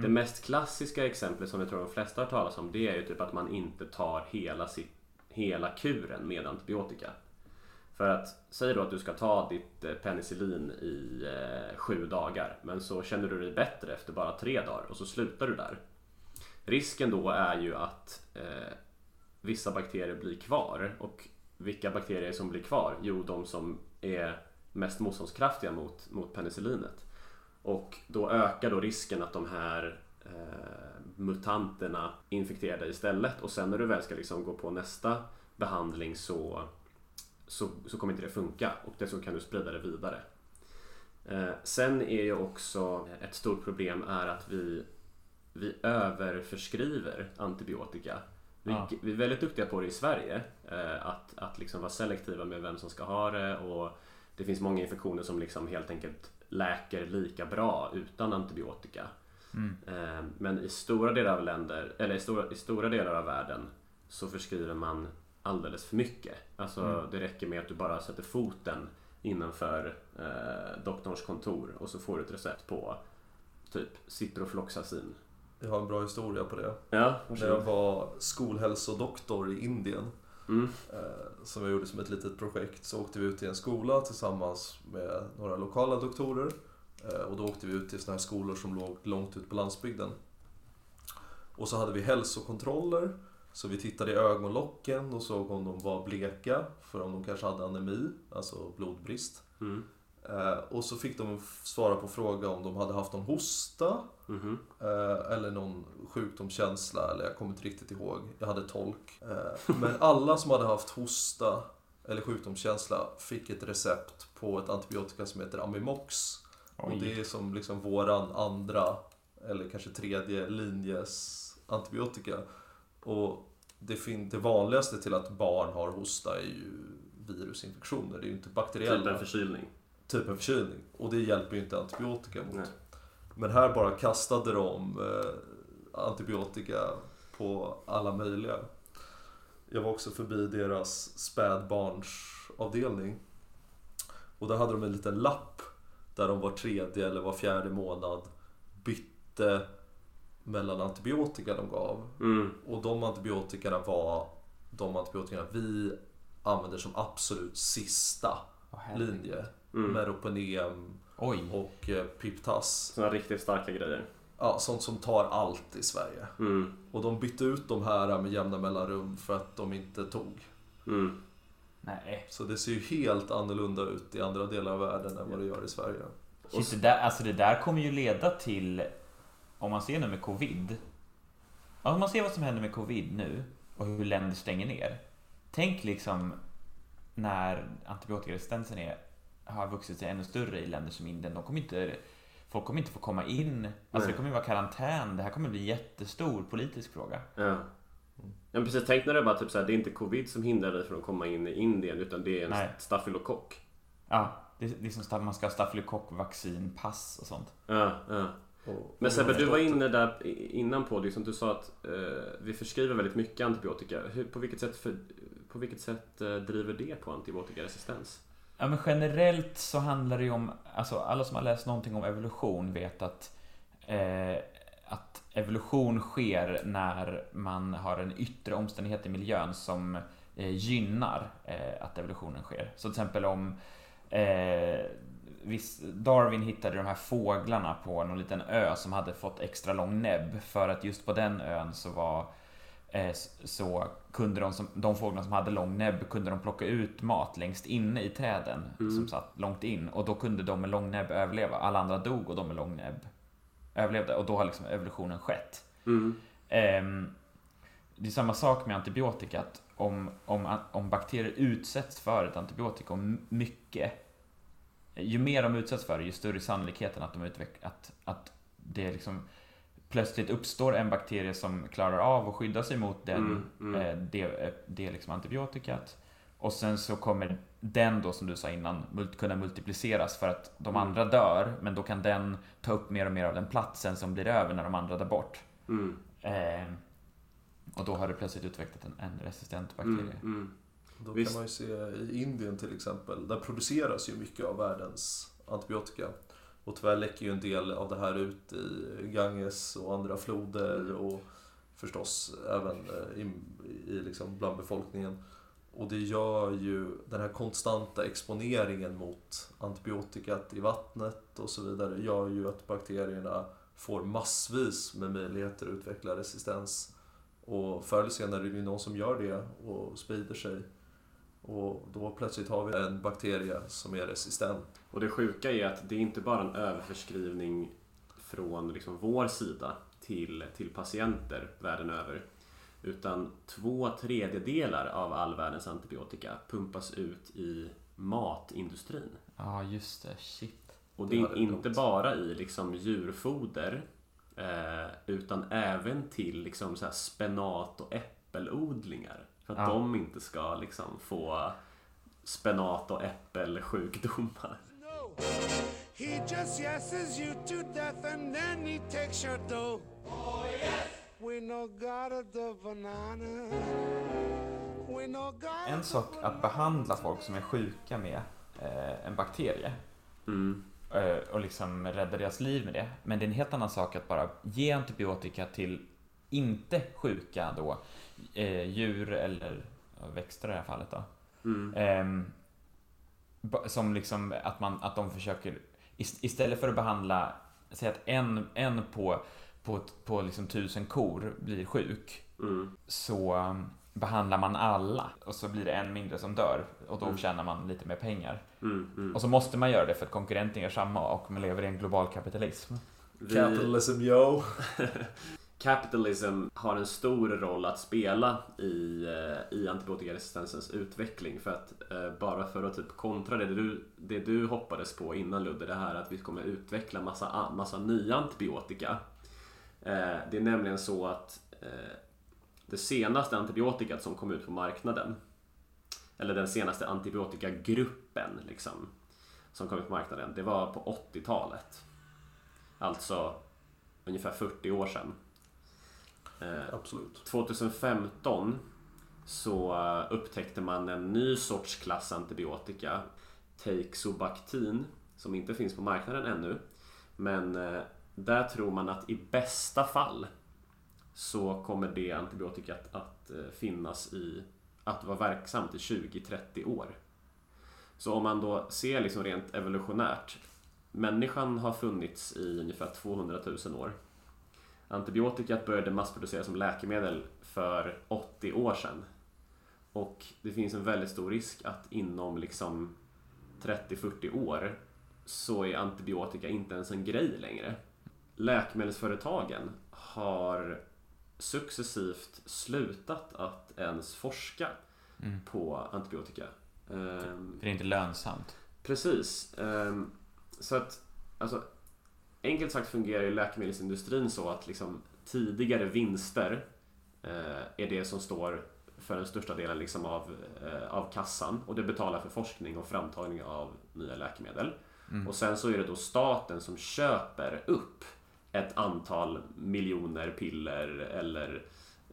Det mest klassiska exemplet som jag tror de flesta har talat om det är ju typ att man inte tar hela, sitt, hela kuren med antibiotika. För att, säg då att du ska ta ditt eh, penicillin i eh, sju dagar men så känner du dig bättre efter bara tre dagar och så slutar du där. Risken då är ju att eh, vissa bakterier blir kvar och vilka bakterier som blir kvar? Jo, de som är mest motståndskraftiga mot, mot penicillinet. Och då ökar då risken att de här eh, mutanterna infekterar dig istället och sen när du väl ska liksom gå på nästa behandling så, så, så kommer inte det funka och dessutom kan du sprida det vidare. Eh, sen är ju också ett stort problem är att vi, vi överförskriver antibiotika. Vi, Ja. vi är väldigt duktiga på det i Sverige. Eh, att att liksom vara selektiva med vem som ska ha det och det finns många infektioner som liksom helt enkelt läker lika bra utan antibiotika. Mm. Eh, Men i stora delar av länder, eller i stora, i stora delar av världen så förskriver man alldeles för mycket. Alltså Mm. det räcker med att du bara sätter foten innanför eh, doktorns kontor och så får du ett recept på typ ciprofloxacin. Jag har en bra historia på det. Ja, När jag var skolhälsodoktor i Indien, Mm. eh, som jag gjorde som ett litet projekt, så åkte vi ut till en skola tillsammans med några lokala doktorer. Eh, Och då åkte vi ut till såna här skolor som låg långt ut på landsbygden. Och så hade vi hälsokontroller. Så vi tittade i ögonlocken och såg om de var bleka, för om de kanske hade anemi, alltså blodbrist. Mm. Eh, Och så fick de svara på fråga om de hade haft någon hosta Mhm. Eh, eller någon sjukdomskänsla, eller jag kommer inte riktigt ihåg. Jag hade tolk. Eh, men alla som hade haft hosta eller sjukdomskänsla fick ett recept på ett antibiotika som heter Amimox. Och Oj. det är som liksom våran andra, eller kanske tredje linjes antibiotika. Och det, det vanligaste till att barn har hosta är ju virusinfektioner. Det är ju inte bakteriella. Typ en förkylning. Typ en förkylning. Och det hjälper ju inte antibiotika mot. Nej. Men här bara kastade de eh, antibiotika på alla möjliga. Jag var också förbi deras spädbarnsavdelning. Och där hade de en liten lapp där de var tredje eller var fjärde månad bytte mellan antibiotika de gav. Mm. Och de antibiotikerna var de antibiotikerna vi använder som absolut sista herregud. linje. Mm. Meropenem Oj. och eh, Piptas. Sådana riktigt starka grejer. Ja, sånt som tar allt i Sverige. Mm. Och de bytte ut de här med jämna mellanrum för att de inte tog. Mm. Nej. Så det ser ju helt annorlunda ut i andra delar av världen än vad det gör i Sverige. Shit, det, där, alltså det där kommer ju leda till, om man ser nu med covid. Om man ser vad som händer med covid nu och hur länder stänger ner. Tänk liksom när antibiotikaresistensen är, har vuxit sig ännu större i länder som Indien. De kommer inte, folk kommer inte få komma in. Alltså Nej. det kommer ju vara karantän. Det här kommer bli en jättestor politisk fråga. Ja. ja men precis, tänk när det bara typ så här, det är inte covid som hindrar dig från att komma in i Indien utan det är en Nej. stafylokock. Ja, det är liksom sta- man ska ha stafylokockvaccin, pass och sånt. Ja, ja. Och, Men Sebbe, du var inne där innan på det som du sa att eh, vi förskriver väldigt mycket antibiotika. Hur, på vilket sätt, för, på vilket sätt eh, driver det på antibiotikaresistens? Ja men generellt så handlar det ju om, alltså alla som har läst någonting om evolution vet att eh, att evolution sker när man har en yttre omständighet i miljön som eh, gynnar eh, att evolutionen sker. Så till exempel om eh, viss, Darwin hittade de här fåglarna på någon liten ö som hade fått extra lång näbb för att just på den ön så var eh, så kunde de, som, de fåglarna som hade lång näbb kunde de plocka ut mat längst inne i träden som satt långt in och då kunde de med lång näbb överleva. Alla andra dog och de med lång näbb överlevde och då har liksom evolutionen skett. Mm. Ehm, det är samma sak med antibiotika. Att om, om, om bakterier utsätts för ett antibiotikum mycket, ju mer de utsätts för det, ju större är sannolikheten att, de utveck- att, att det liksom plötsligt uppstår en bakterie som klarar av att skydda sig mot den, Mm, mm. Eh, det, eh, det liksom antibiotikat. Och sen så kommer den då, som du sa innan, mult- kunna multipliceras för att de Mm. andra dör, men då kan den ta upp mer och mer av den platsen som blir över när de andra dör bort. Mm. Eh, och då har det plötsligt utvecklat en, en resistent bakterie. Mm. Mm. Då Visst. kan man ju se i Indien till exempel, där produceras ju mycket av världens antibiotika. Och tyvärr läcker ju en del av det här ut i Ganges och andra floder och förstås även eh, i, i liksom bland befolkningen. Och det gör ju den här konstanta exponeringen mot antibiotikat i vattnet och så vidare gör ju att bakterierna får massvis med möjligheter att utveckla resistens. Och förr eller senare är det ju någon som gör det och sprider sig. Och då plötsligt har vi en bakterie som är resistent. Och det sjuka är att det är inte bara en överförskrivning från liksom vår sida till, till patienter världen över. Utan två tredjedelar av all världens antibiotika pumpas ut i matindustrin. Ja, just det. Shit. Och Det det är inte dumt. bara i liksom djurfoder eh, utan även till liksom så här spenat och äppelodlingar. För att Ja. de inte ska liksom få spenat och äppelsjukdomar. No, he just yeses you to death and then he takes your dough. Oh, yes. We no got the banana. We no got En sak att behandla folk som är sjuka med eh, en bakterie Mm. eh, och liksom rädda deras liv med det. Men det är en helt annan sak att bara ge antibiotika till inte sjuka då eh, djur eller växter i det här fallet då. Mm. Ba- som liksom att, man, att de försöker, ist- istället för att behandla, säg att en, en på, på, på liksom tusen kor blir sjuk, Mm. så um, behandlar man alla och så blir det en mindre som dör och då Mm. tjänar man lite mer pengar. Mm. Mm. Och så måste man göra det för att konkurrenten gör samma och man lever i en global kapitalism. Vi, Capitalism yo! capitalism har en stor roll att spela i, eh, i antibiotikaresistensens utveckling. För att eh, bara för att typ kontra det du, det du hoppades på innan Ludde, det här att vi kommer utveckla massa, massa nya antibiotika. Eh, det är nämligen så att eh, det senaste antibiotikat som kom ut på marknaden, eller den senaste antibiotikagruppen liksom, som kom ut på marknaden, det var på 80-talet. Alltså ungefär 40 år sedan. Eh, Absolut. 2015 så eh, upptäckte man en ny sorts klass antibiotika, Teixobactin, som inte finns på marknaden ännu. Men eh, där tror man att i bästa fall så kommer det antibiotikat att finnas i att vara verksamt i 20-30 år. Så om man då ser liksom rent evolutionärt. Människan har funnits i ungefär 200 000 år. Antibiotikat började massproduceras som läkemedel för 80 år sedan. Och det finns en väldigt stor risk att inom liksom 30-40 år så är antibiotika inte ens en grej längre. Läkemedelsföretagen har successivt slutat att ens forska Mm. på antibiotika. Ehm, För det är inte lönsamt. Precis. Ehm, Så att, alltså, enkelt sagt fungerar ju läkemedelsindustrin så att liksom tidigare vinster eh, är det som står för den största delen liksom av, eh, av kassan och det betalar för forskning och framtagning av nya läkemedel. Mm. Och sen så är det då staten som köper upp ett antal miljoner piller eller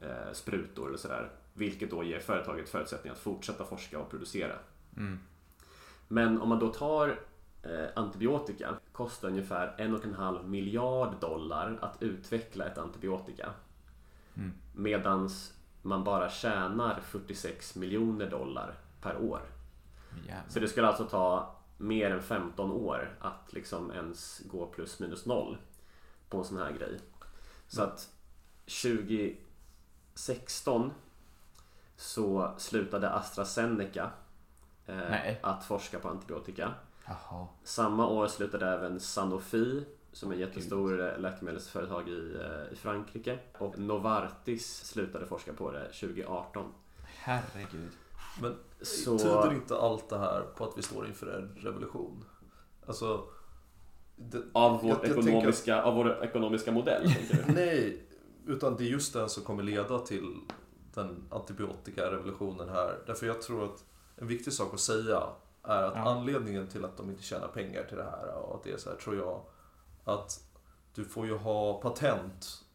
eh, sprutor eller sådär. Vilket då ger företaget förutsättningar att fortsätta forska och producera. Mm. Men om man då tar antibiotika kostar ungefär en och en halv miljard dollar att utveckla ett antibiotika. Mm. Medans man bara tjänar 46 miljoner dollar per år. Jävlar. Så det skulle alltså ta mer än 15 år att liksom ens gå plus minus noll på en sån här grej. Så att 16 så slutade AstraZeneca eh, att forska på antibiotika. Jaha. Samma år slutade även Sanofi som är ett jättestor eh, läkemedelsföretag i, eh, i Frankrike. Och Novartis slutade forska på det 2018. Herregud. Men Så- tyder inte allt det här på att vi står inför en revolution? Alltså... Det, Av vår, jag- jag ekonomiska, av vår ekonomiska modell, tänker du? Nej, utan det är just den som kommer leda till den antibiotikarevolutionen här. Därför jag tror att en viktig sak att säga är att Ja. anledningen till att de inte tjänar pengar till det här och att det är så här, tror jag, att du får ju ha patent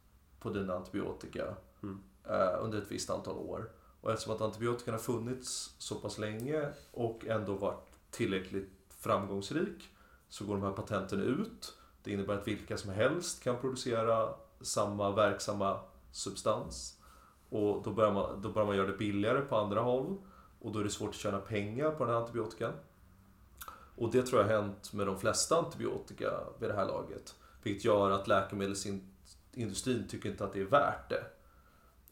på dina antibiotika Mm. eh, under ett visst antal år. Och eftersom att antibiotikan har funnits så pass länge och ändå varit tillräckligt framgångsrik så går de här patenten ut. Det innebär att vilka som helst kan producera samma verksamma substans. Och då börjar, man, då börjar man göra det billigare på andra håll. Och då är det svårt att tjäna pengar på den här antibiotikan. Och det tror jag har hänt med de flesta antibiotika vid det här laget. Vilket gör att läkemedelsindustrin tycker inte att det är värt det.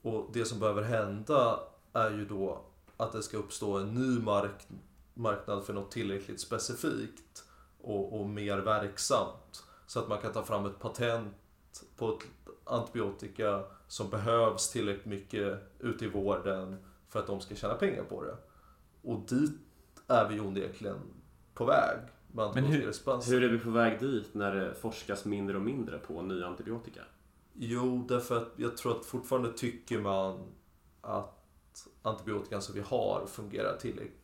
Och det som behöver hända är ju då att det ska uppstå en ny mark marknad för något tillräckligt specifikt och, och mer verksamt. Så att man kan ta fram ett patent på ett antibiotika som behövs tillräckligt mycket ute i vården för att de ska tjäna pengar på det. Och dit är vi onekligen på väg Men hur-. Hur är vi på väg dit när det forskas mindre och mindre på nya antibiotika? Jo, därför att jag tror att fortfarande tycker man att antibiotikan som vi har fungerar tillräckligt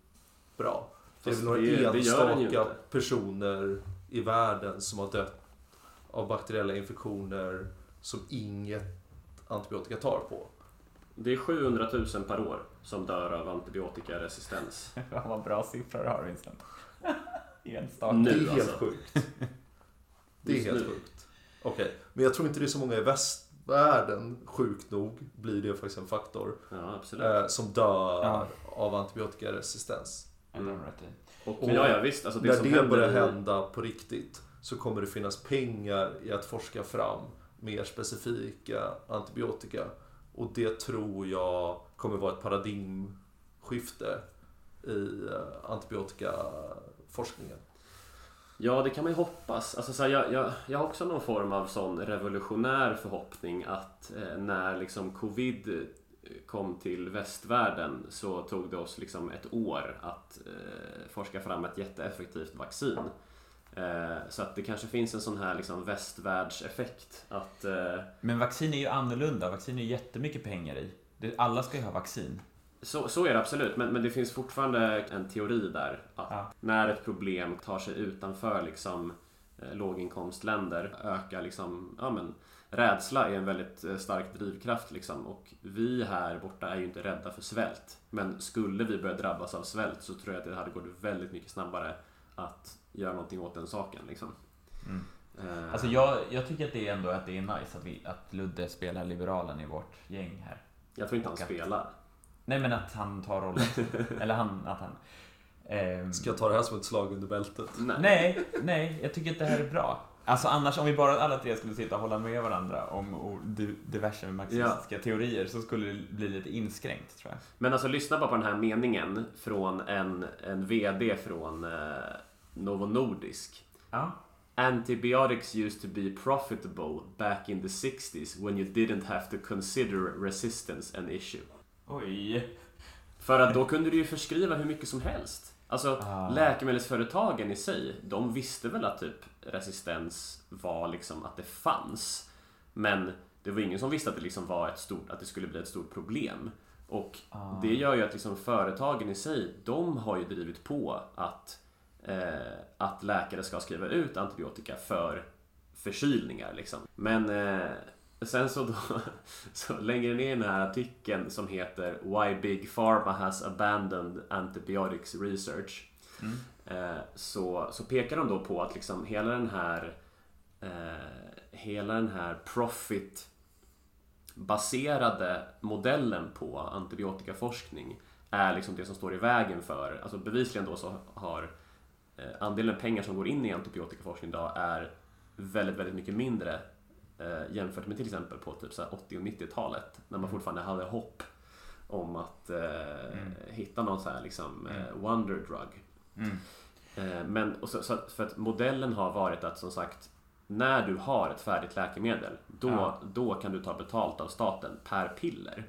bra. Det är väl några det- enstaka personer i världen som har dött av bakteriella infektioner som inget antibiotika tar på. Det är 700 000 per år som dör av antibiotikaresistens. Fan vad bra siffror du har Vincent. Enstaka. Nu, det är helt alltså. sjukt. Det är Just helt nu. sjukt. Okej, men jag tror inte det är så många i västvärlden, sjukt nog, blir det faktiskt en faktor, Ja, eh, som dör Ja. av antibiotikaresistens. I. Och, och ja, ja, visst. Alltså det När som det händer börjar i- hända på riktigt så kommer det finnas pengar i att forska fram mer specifika antibiotika. Och det tror jag kommer vara ett paradigmskifte i eh, antibiotikaforskningen. Ja, det kan man ju hoppas. Alltså, så här, jag, jag, jag har också någon form av sån revolutionär förhoppning att eh, när liksom covid kom till västvärlden så tog det oss liksom ett år att eh, forska fram ett jätteeffektivt vaccin. Eh, så att det kanske finns en sån här liksom västvärldseffekt att eh, Men vaccin är ju annorlunda. Vaccin är ju jättemycket pengar i. Det- Alla ska ju ha vaccin. Så, så är det absolut, men, men det finns fortfarande en teori där. Att Ja. När ett problem tar sig utanför liksom, eh, låginkomstländer ökar liksom, ja, men, rädsla är en väldigt eh, stark drivkraft. Liksom. Och vi här borta är ju inte rädda för svält. Men skulle vi börja drabbas av svält så tror jag att det hade gått väldigt mycket snabbare att göra någonting åt den saken. Liksom. Mm. Eh, Alltså jag, jag tycker att det är ändå att det är nice att, vi, att Ludde spelar liberalen i vårt gäng här. Jag tror inte han spelar. Nej men att han tar rollen. Eller han, att han... ehm, Ska jag ta det här som ett slag under bältet? Nej, nej, jag tycker att det här är bra. Alltså annars, om vi bara alla tre skulle sitta och hålla med varandra om diverse marxistiska teorier så skulle det bli lite inskränkt tror jag. Men alltså lyssna bara på den här meningen från en, en VD från eh, Novo Nordisk. Ja. Antibiotics used to be profitable back in the 60s when you didn't have to consider resistance an issue. Oj. För att då kunde du ju förskriva hur mycket som helst. Alltså Ah. läkemedelsföretagen i sig, de visste väl att typ resistens var liksom att det fanns. Men det var ingen som visste att det liksom var ett stort, att det skulle bli ett stort problem. Och Ah. det gör ju att liksom företagen i sig, de har ju drivit på att, att läkare ska skriva ut antibiotika för förkylningar. Liksom. Men eh, sen så, då, så längre ner i den här artikeln som heter Why Big Pharma has abandoned antibiotics research. Mm. Eh, så, så pekar de då på att liksom hela den här eh, hela den här profit baserade modellen på antibiotikaforskning är liksom det som står i vägen för, alltså bevisligen då så har eh, andelen pengar som går in i antibiotikaforskning idag är väldigt, väldigt mycket mindre eh, jämfört med till exempel på typ så här 80 och 90-talet när man Mm. fortfarande hade hopp om att eh, Mm. hitta någon så här liksom eh, Mm. wonder drug. Mm. Eh, Men och så, så att, för att modellen har varit att som sagt när du har ett färdigt läkemedel då, Ja. då kan du ta betalt av staten per piller.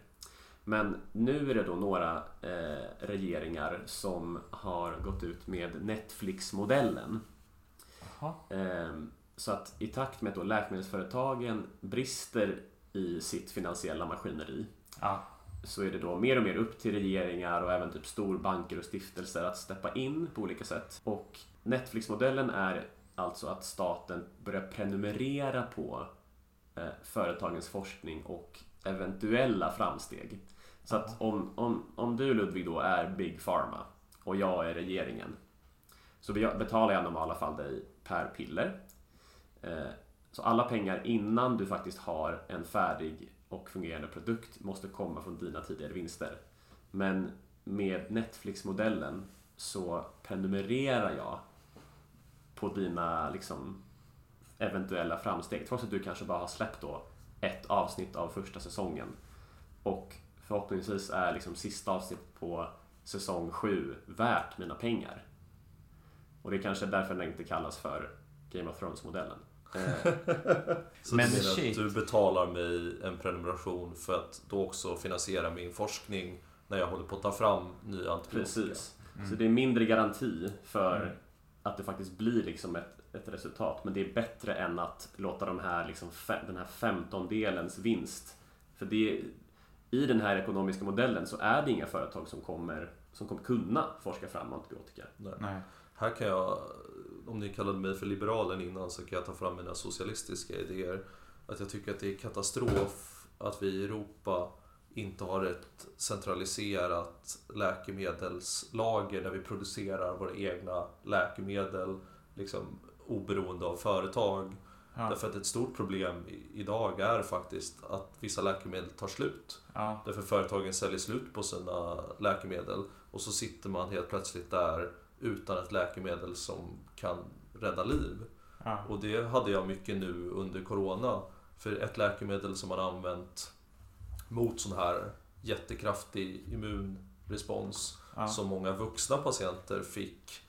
Men nu är det då några eh, regeringar som har gått ut med Netflix-modellen. Ehm, Så att i takt med att läkemedelsföretagen brister i sitt finansiella maskineri Ja. så är det då mer och mer upp till regeringar och även typ storbanker och stiftelser att steppa in på olika sätt. Och Netflix-modellen är alltså att staten börjar prenumerera på eh, företagens forskning och eventuella framsteg. Så att om, om, om du Ludvig då är Big Pharma och jag är regeringen så be- betalar jag i normala fall dig per piller. Eh, Så alla pengar innan du faktiskt har en färdig och fungerande produkt måste komma från dina tidigare vinster. Men med Netflix-modellen så prenumererar jag på dina liksom, eventuella framsteg. Trots att du kanske bara har släppt då ett avsnitt av första säsongen. Och förhoppningsvis är liksom sista avsnitt på säsong 7 värt mina pengar. Och det är kanske därför den inte kallas för Game of Thrones-modellen. Eh, Så Men du menar shit. att du betalar mig en prenumeration för att då också finansiera min forskning när jag håller på att ta fram nya antibiotika? Precis. Så det är mindre garanti för Mm. att det faktiskt blir liksom ett, ett resultat. Men det är bättre än att låta de här, liksom, den här femtondelens vinst. För det, i den här ekonomiska modellen så är det inga företag som kommer, som kommer kunna forska fram antibiotika. Nej. Nej. Här kan jag, om ni kallade mig för liberalen innan så kan jag ta fram mina socialistiska idéer. Att jag tycker att det är katastrof att vi i Europa inte har ett centraliserat läkemedelslager där vi producerar våra egna läkemedel liksom oberoende av företag. Ja. Därför att ett stort problem idag är faktiskt att vissa läkemedel tar slut. Ja. Därför företagen säljer slut på sina läkemedel och så sitter man helt plötsligt där utan ett läkemedel som kan rädda liv. Ja. Och det hade jag mycket nu under Corona. För ett läkemedel som man använt mot sån här jättekraftig immunrespons Ja. som många vuxna patienter fick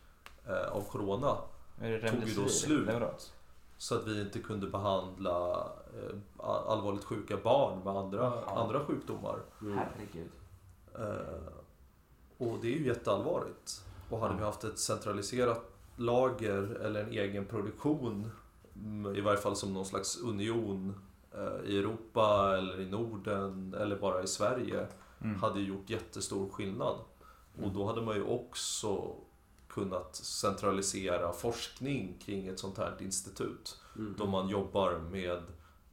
eh, av Corona. Tog ju då slut. Levodox? Så att vi inte kunde behandla eh, allvarligt sjuka barn med andra, Jaha. andra sjukdomar. Herregud. Eh, och det är ju jätteallvarligt. Och hade Ja. vi haft ett centraliserat lager eller en egen produktion, mm, i varje fall som någon slags union eh, i Europa eller i Norden eller bara i Sverige, Mm. hade ju gjort jättestor skillnad. Och då hade man ju också kunnat centralisera forskning kring ett sånt här institut. Mm. Då man jobbar med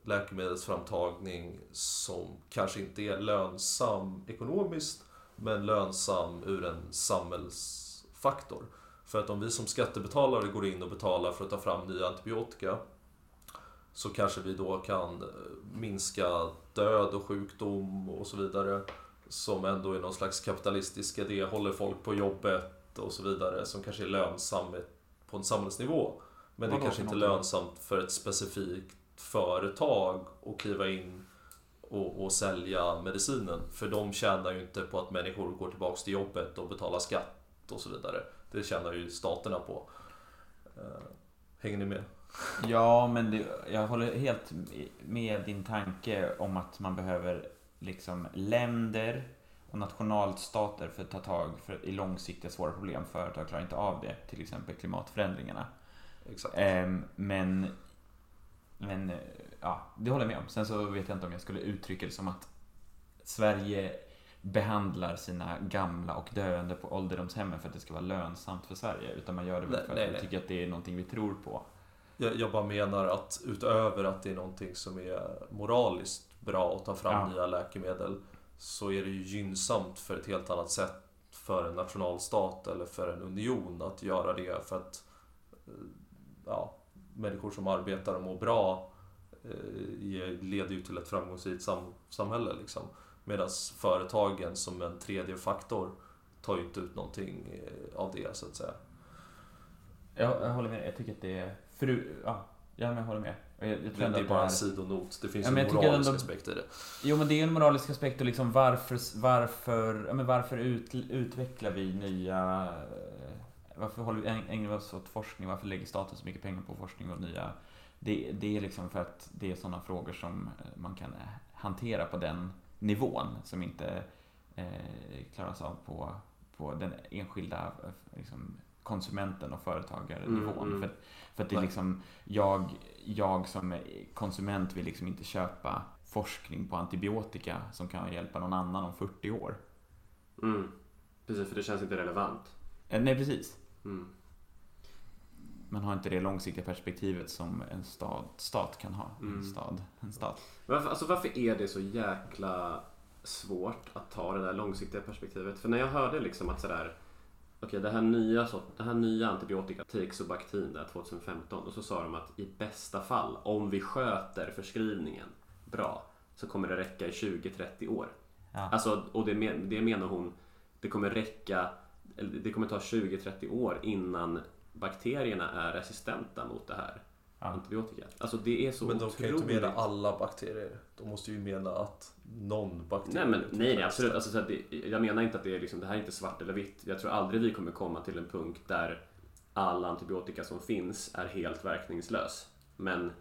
läkemedelsframtagning som kanske inte är lönsam ekonomiskt men lönsam ur en samhällsfaktor. För att om vi som skattebetalare går in och betalar för att ta fram nya antibiotika så kanske vi då kan eh, minska död och sjukdom och så vidare som ändå är någon slags kapitalistisk idé, håller folk på jobbet och så vidare som kanske är lönsamt på en samhällsnivå. Men det är Vadå kanske inte någonting? lönsamt för ett specifikt företag att kliva in och, och sälja medicinen. För de tjänar ju inte på att människor går tillbaks till jobbet och betalar skatt och så vidare. Det tjänar ju staterna på. Eh, Hänger ni med? Ja, men det, jag håller helt med din tanke om att man behöver liksom länder nationalstater för att ta tag för, i långsiktiga svåra problem. Företag klarar inte av det, till exempel klimatförändringarna. Ehm, men, men ja, det håller jag med om. Sen så vet jag inte om jag skulle uttrycka det som att Sverige behandlar sina gamla och döende på ålderdomshemmen för att det ska vara lönsamt för Sverige. Utan man gör det väl Nej, för att nej, vi nej. tycker att det är någonting vi tror på. Jag, jag bara menar att utöver att det är någonting som är moraliskt bra att ta fram Ja. nya läkemedel så är det ju gynnsamt för ett helt annat sätt för en nationalstat eller för en union att göra det för att eh, ja, människor som arbetar och mår bra eh, leder ju till ett framgångsrikt sam, samhälle. Liksom. Medan företagen som en tredje faktor tar ju inte ut någonting eh, av det så att säga. Jag, jag håller med. Jag tycker att det är... Fru, ja, jag håller med. Jag, jag Men det är bara en sidonot. Det finns Ja, en moralisk ändå- aspekt i det. Jo, men det är en moralisk aspekt och liksom varför, varför, ja, men varför ut, utvecklar vi nya... eh, Varför håller vi, ägnar vi oss åt forskning? Varför lägger staten så mycket pengar på forskning och nya... Det, det är liksom för att det är sådana frågor som eh, man kan eh, hantera på den nivån som inte eh, klaras av på, på den enskilda liksom, konsumenten och företagarnivån. Mm, mm. För, för att det är liksom, jag, jag som konsument vill liksom inte köpa forskning på antibiotika som kan hjälpa någon annan om 40 år. Mm. Precis, för det känns inte relevant. Eh, Nej, precis. Mm. Man har inte det långsiktiga perspektivet som en stad, stat kan ha. Mm. En stad, en stat. Varför, alltså varför är det så jäkla svårt att ta det där långsiktiga perspektivet? För när jag hörde liksom att sådär Okej, det här nya, sort- det här nya antibiotika, Tixobactin där 2015 och så sa de att i bästa fall, om vi sköter förskrivningen bra, så kommer det räcka i 20-30 år. Ja. Alltså, och det, det menar hon, det kommer räcka, det kommer ta 20-30 år innan bakterierna är resistenta mot det här Ja. antibiotika. Alltså det är så Men de kan ju inte otroligt- mena alla bakterier. De måste ju mena att någon bakterie... Nej men nej, nej absolut. Alltså, så det, jag menar inte att det är liksom, det här är inte svart eller vitt. Jag tror aldrig vi kommer komma till en punkt där all antibiotika som finns är helt verkningslös. Men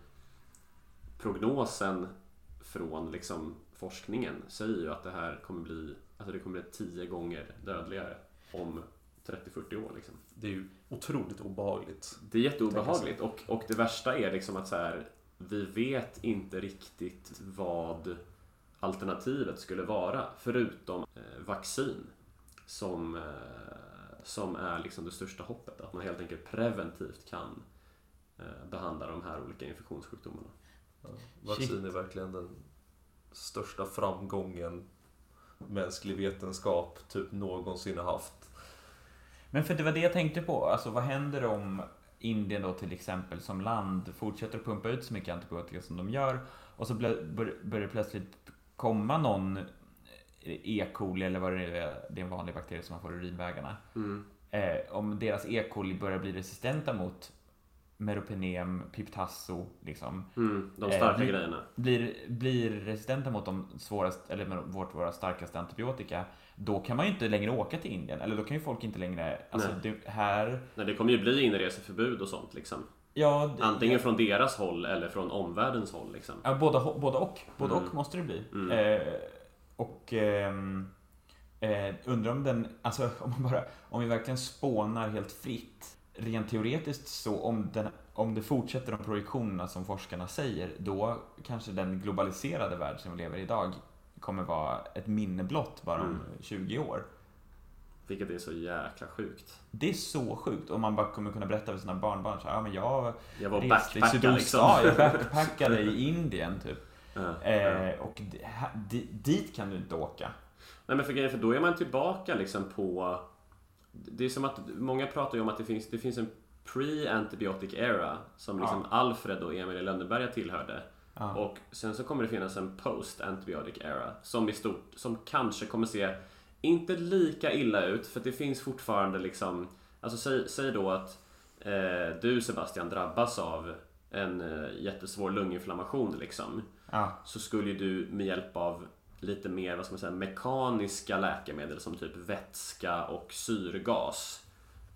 prognosen från liksom forskningen säger ju att det här kommer bli, alltså det kommer bli tio gånger dödligare om 30-40 år liksom. Det är ju otroligt obehagligt. Det är jätteobehagligt och, och det värsta är liksom att så här, vi vet inte riktigt vad alternativet skulle vara förutom eh, vaccin som, eh, som är liksom det största hoppet. Att man helt enkelt preventivt kan eh, behandla de här olika infektionssjukdomarna. Ja. Vaccin är verkligen den största framgången mänsklig vetenskap typ någonsin har haft. Men för det var det jag tänkte på. Alltså vad händer om Indien då till exempel som land fortsätter att pumpa ut så mycket antibiotika som de gör och så börjar det plötsligt komma någon E. coli eller vad det är, det är en vanlig bakterie som man får i urinvägarna. Mm. Eh, om deras E. coli börjar bli resistenta mot meropenem, piptasso, liksom, Mm, de Eh, starka vi- grejerna. blir, blir resistenta mot de svåraste, eller vårt, våra starkaste antibiotika, då kan man ju inte längre åka till Indien. Eller då kan ju folk inte längre, alltså Nej. det, här, Nej, det kommer ju bli inreseförbud och sånt liksom. ja, det- Antingen från deras håll eller från omvärldens håll liksom. Ja, båda, båda och. Båda Mm. och måste det bli. Mm. Eh, och ehm, eh, undrar om den, alltså om man bara, om vi verkligen spånar helt fritt. Rent teoretiskt så om, den, om det fortsätter de projektionerna som forskarna säger, då kanske den globaliserade värld som vi lever i idag kommer vara ett minne blott bara om Mm. 20 år. Vilket är så jäkla sjukt. Det är så sjukt om man bara kommer kunna berätta för sina barnbarn så här, ja men jag Jag var reste i backpacka sydost, liksom. ja, jag backpackade i Indien typ. Ja, ja. Eh, och ha- di- dit kan du inte åka. Nej men för grejen, för då är man tillbaka liksom på... Det är som att många pratar ju om att det finns, det finns en pre-antibiotic era som liksom Ja. Alfred och Emil i Lönneberga tillhörde. Ja. Och sen så kommer det finnas en post-antibiotic era som i stort, som kanske kommer se inte lika illa ut för det finns fortfarande liksom Alltså säg, säg då att eh, du Sebastian drabbas av en eh, jättesvår lunginflammation liksom Ja. så skulle ju du med hjälp av lite mer, vad ska man säga, mekaniska läkemedel som typ vätska och syrgas.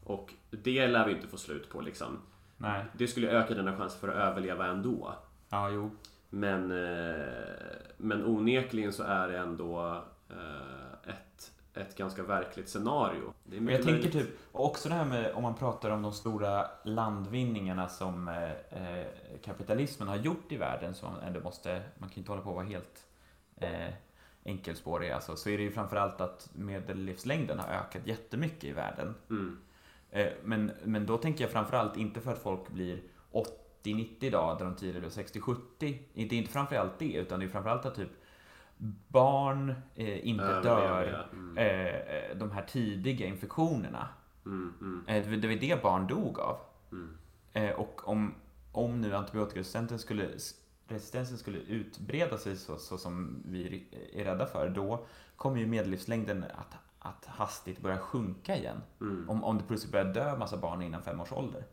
Och det lär vi inte få slut på liksom. Nej. Det skulle öka dina chanser för att överleva ändå. Ja, jo. Men, eh, men onekligen så är det ändå eh, ett, ett ganska verkligt scenario. Det är jag tänker typ, och också det här med om man pratar om de stora landvinningarna som eh, kapitalismen har gjort i världen som man ändå måste, man kan ju inte hålla på att vara helt eh, enkelspårig alltså, så är det ju framförallt att medellivslängden har ökat jättemycket i världen. Mm. Men, men då tänker jag framförallt inte för att folk blir 80-90 dagar där de tidigare blev 60-70. Det är inte framförallt det, utan det är framförallt att typ barn eh, inte Överleva, dör ja. Mm. eh, de här tidiga infektionerna. Mm, mm, Eh, det var det barn dog av. mm. Eh, och om, om nu antibiotikaresistensen skulle, resistensen skulle utbreda sig så, så som vi är rädda för, då kommer ju medellivslängden att, att hastigt börja sjunka igen. Mm. Om, om det plötsligt börjar dö massa barn innan fem års ålder.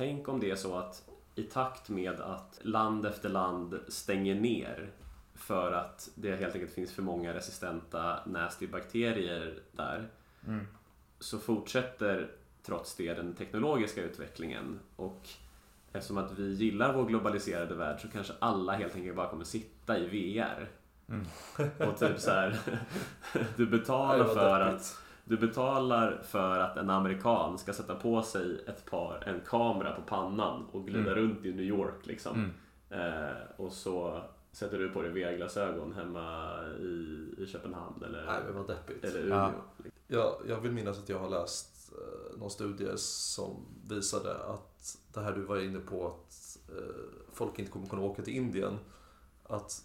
Tänk om det är så att i takt med att land efter land stänger ner för att det helt enkelt finns för många resistenta nasty bakterier där Mm. så fortsätter trots det den teknologiska utvecklingen och eftersom att vi gillar vår globaliserade värld så kanske alla helt enkelt bara kommer sitta i VR. Mm. Och typ så här, du betalar för att du betalar för att en amerikan ska sätta på sig ett par, en kamera på pannan och glida Mm. runt i New York liksom. Mm. Eh, och så sätter du på dig VR-glasögon hemma i, i Köpenhamn eller, Nej, men vad deppigt. eller Umeå. Ja. Jag, jag vill minnas att jag har läst eh, någon studie som visade att det här du var inne på att eh, folk inte kommer kunna åka till Indien. Att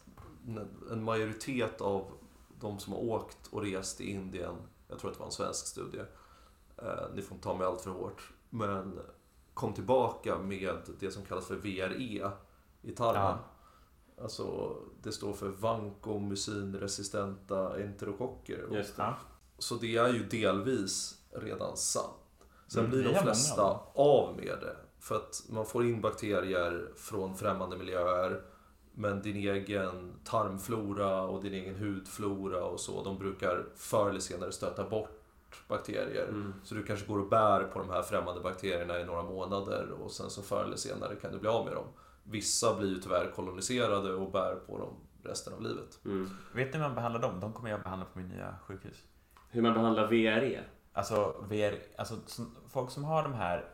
en majoritet av de som har åkt och rest i Indien, jag tror att det var en svensk studie, eh, ni får inte ta mig allt för hårt, men kom tillbaka med det som kallas för VRE i tarmen. Ja. Alltså, det står för vankomucinresistenta enterokocker. Just det. Så det är ju delvis redan sant. Sen Mm, blir de flesta av med det. För att man får in bakterier från främmande miljöer. Men din egen tarmflora och din egen hudflora och så, de brukar förr eller senare stöta bort bakterier. Mm. Så du kanske går och bär på de här främmande bakterierna i några månader och sen så förr eller senare kan du bli av med dem. Vissa blir ju tyvärr koloniserade och bär på dem resten av livet. Mm. Vet ni hur man behandlar dem? De kommer jag behandla på min nya sjukhus. Hur man behandlar VRE? Alltså, VR, alltså som, folk som har de här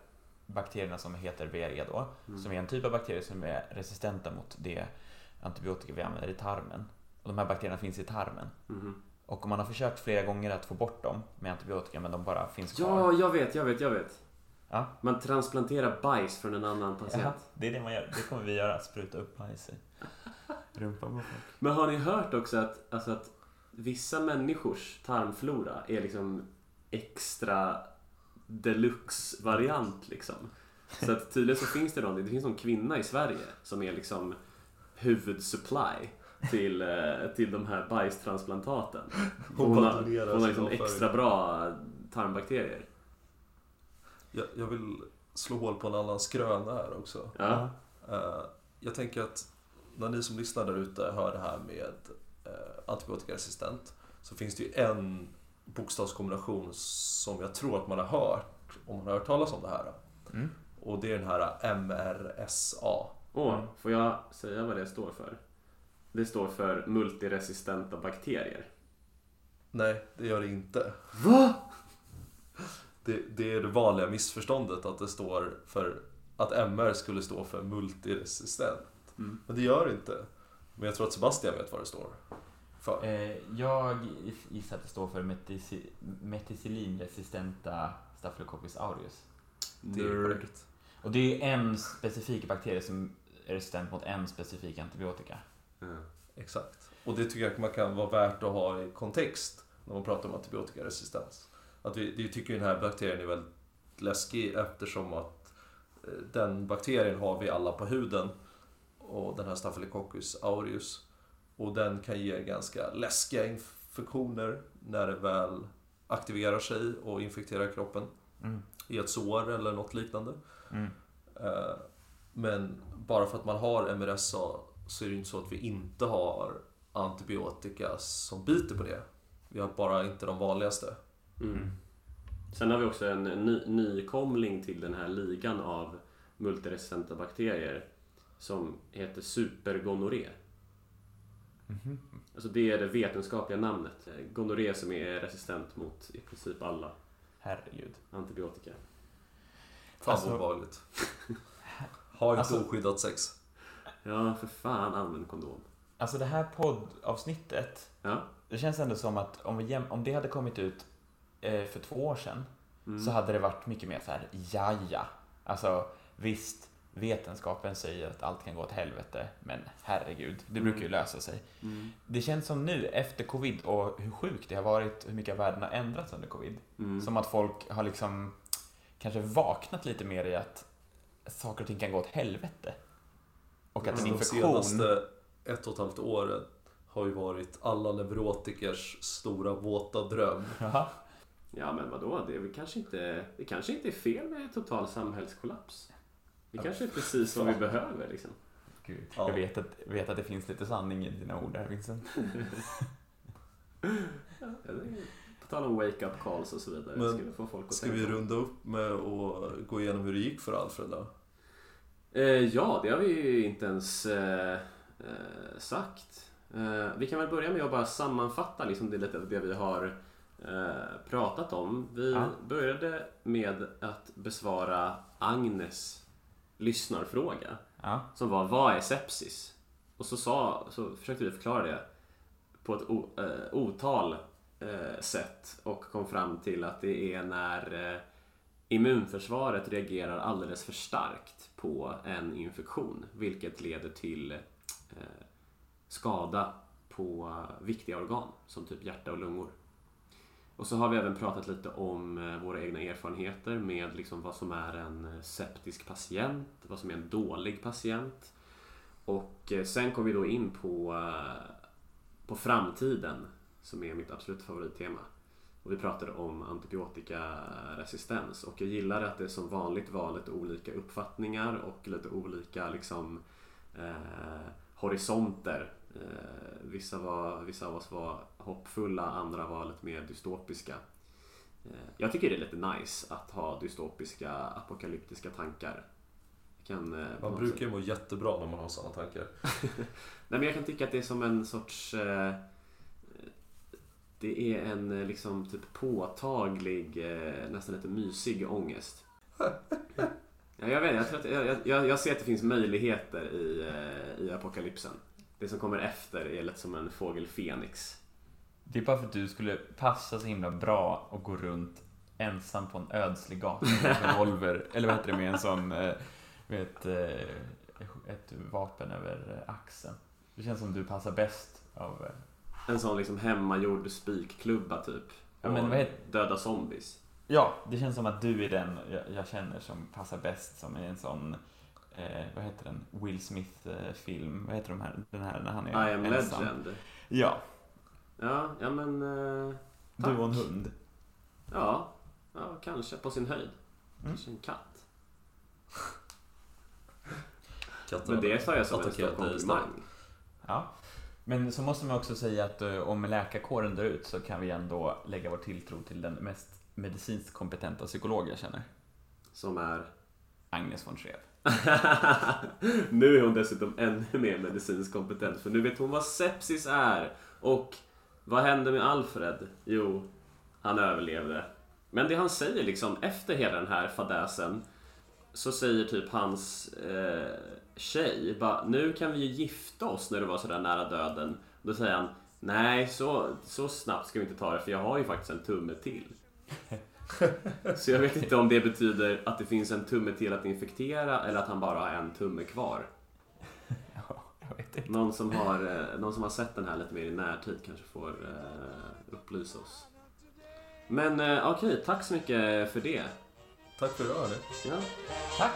bakterierna som heter VRE då, Mm. som är en typ av bakterier som är resistenta mot det antibiotika vi använder i tarmen. Och de här bakterierna finns i tarmen. Mhm. Och om man har försökt flera gånger att få bort dem med antibiotika men de bara finns kvar. Ja, jag vet, jag vet, jag vet. Ja. Man transplanterar bajs från en annan patient. Ja, det är det man gör. Det kommer vi göra. Spruta upp bajs i rumpan på folk. Men har ni hört också att, alltså att vissa människors tarmflora är liksom extra deluxe-variant liksom. Så att tydligen så finns det någon, det finns någon kvinna i Sverige som är liksom huvudsupply till, eh, till de här bajstransplantaten. Hon Hon har, hon har liksom extra bra tarmbakterier. Jag, jag vill slå hål på en annan skröna här också. Ja. Eh, jag tänker att när ni som lyssnar där ute hör det här med uh, antibiotikaresistent så finns det ju en bokstavskombination som jag tror att man har hört om man har hört talas om det här. Mm. Och det är den här MRSA. Åh, får jag säga vad det står för? Det står för multiresistenta bakterier. Nej, det gör det inte. Va? Det, det är det vanliga missförståndet att det står för att MR skulle stå för multiresistent. Mm. Men det gör det inte. Men jag tror att Sebastian vet vad det står för. Eh, jag gissar att det står för metici- meticillinresistenta Staphylococcus aureus. Det är Nerd. korrekt. Och det är en specifik bakterie som resistent mot en specifik antibiotika. Ja. Exakt. Och det tycker jag man kan vara värt att ha i kontext när man pratar om antibiotikaresistens. Att vi, vi tycker den här bakterien är väldigt läskig eftersom att eh, den bakterien har vi alla på huden. Och den här Staphylococcus aureus. Och den kan ge ganska läskiga infektioner när det väl aktiverar sig och infekterar kroppen Mm. i ett sår eller något liknande. Mm. Eh, Men bara för att man har MRSA så är det inte så att vi inte har antibiotika som biter på det. Vi har bara inte de vanligaste. Mm. Sen har vi också en ny, nykomling till den här ligan av multiresistenta bakterier som heter supergonorré. Mhm. Alltså det är det vetenskapliga namnet. Gonorré som är resistent mot i princip alla Herregud. antibiotika. Fan Alltså- vad obehagligt. Ha inte Alltså- oskyddat sex. Ja, för fan använd kondom. Alltså det här poddavsnittet, Ja. det känns ändå som att om, vi om det hade kommit ut eh, för två år sedan Mm. så hade det varit mycket mer så här, jaja. Alltså visst, vetenskapen säger att allt kan gå åt helvete, men herregud, det brukar ju lösa sig. Mm. Det känns som nu, efter covid och hur sjukt det har varit, hur mycket världen har ändrats under covid. Mm. Som att folk har liksom kanske vaknat lite mer i att saker och ting kan gå åt helvete. Och att en De infektion... senaste ett och ett halvt åren har ju varit alla neurotikers stora våta dröm. Ja. Ja, men vadå? Det är kanske inte, det kanske inte är fel med total samhällskollaps. Det kanske är precis vad vi behöver liksom. Gud, Ja. jag vet att, vet att det finns lite sanning i dina ord där Vincent. Ja, det är- tal om wake-up calls och så vidare. Men vi få folk att Ska tänka vi runda upp med att gå igenom hur det gick för Alfred då? Eh, ja, det har vi ju inte ens eh, eh, sagt. Eh, vi kan väl börja med att bara sammanfatta liksom det, lite av det vi har eh, pratat om. Vi Ja. började med att besvara Agnes lyssnarfråga. Ja, Som var, vad är sepsis? Och så, sa, så försökte vi förklara det på ett o, eh, otal Eh, sätt och kom fram till att det är när eh, immunförsvaret reagerar alldeles för starkt på en infektion vilket leder till eh, skada på viktiga organ som typ hjärta och lungor. Och så har vi även pratat lite om våra egna erfarenheter med liksom vad som är en septisk patient, vad som är en dålig patient. Och sen kom vi då in på, på framtiden som är mitt absolut favorittema. Och vi pratade om antibiotikaresistens och jag gillar att det som vanligt var lite olika uppfattningar och lite olika liksom eh, horisonter. Eh, vissa, var, vissa av oss var hoppfulla, andra var lite mer dystopiska. Eh, jag tycker det är lite nice att ha dystopiska, apokalyptiska tankar. Kan, eh, Man brukar ju må jättebra när man har sådana tankar. Nej men jag kan tycka att det är som en sorts... Det är en eh, liksom typ påtaglig, eh, nästan lite mysig ångest. Ja, jag vet, jag, tror att, jag, jag, jag ser att det finns möjligheter i, eh, i apokalypsen. Det som kommer efter är lite som en fågel Fenix. det är bara för att du skulle passa så himla bra och gå runt ensam på en ödslig gata med en revolver, eller vad heter det, med en sån, med ett, ett vapen över axeln. Det känns som du passar bäst av... En sån liksom hemmagjord spikklubba typ. Ja, Och men vad heter- döda zombies. Ja, det känns som att du är den jag, jag känner som passar bäst som i en sån, eh, vad heter den, Will Smith-film, vad heter de här, den här när han är I am ensam. legend. Ja, Ja, ja men... Eh, du och en hund. ja, ja, kanske på sin höjd. Mm. Kanske en katt. Katten Men det sa jag som en stor komplimang. Ja. Men så måste man också säga att eh, om läkarkåren dör ut så kan vi ändå lägga vår tilltro till den mest medicinskt kompetenta psykolog jag känner. Som är... Agnes von Schreeb. nu är hon dessutom ännu mer medicinskt kompetent för nu vet hon vad sepsis är. Och vad hände med Alfred? Jo, han överlevde. Men det han säger liksom efter hela den här fadäsen så säger typ hans eh, tjej bara, nu kan vi ju gifta oss när du var sådär nära döden. Då säger han, nej så, så snabbt ska vi inte ta det för jag har ju faktiskt en tumme till. Så jag vet inte om det betyder att det finns en tumme till att infektera eller att han bara har en tumme kvar. Ja, jag vet inte. Någon som har, eh, någon som har sett den här lite mer i närtid kanske får eh, upplysa oss. Men eh, okej, tack så mycket för det. Tack för idag. Ja. Tack!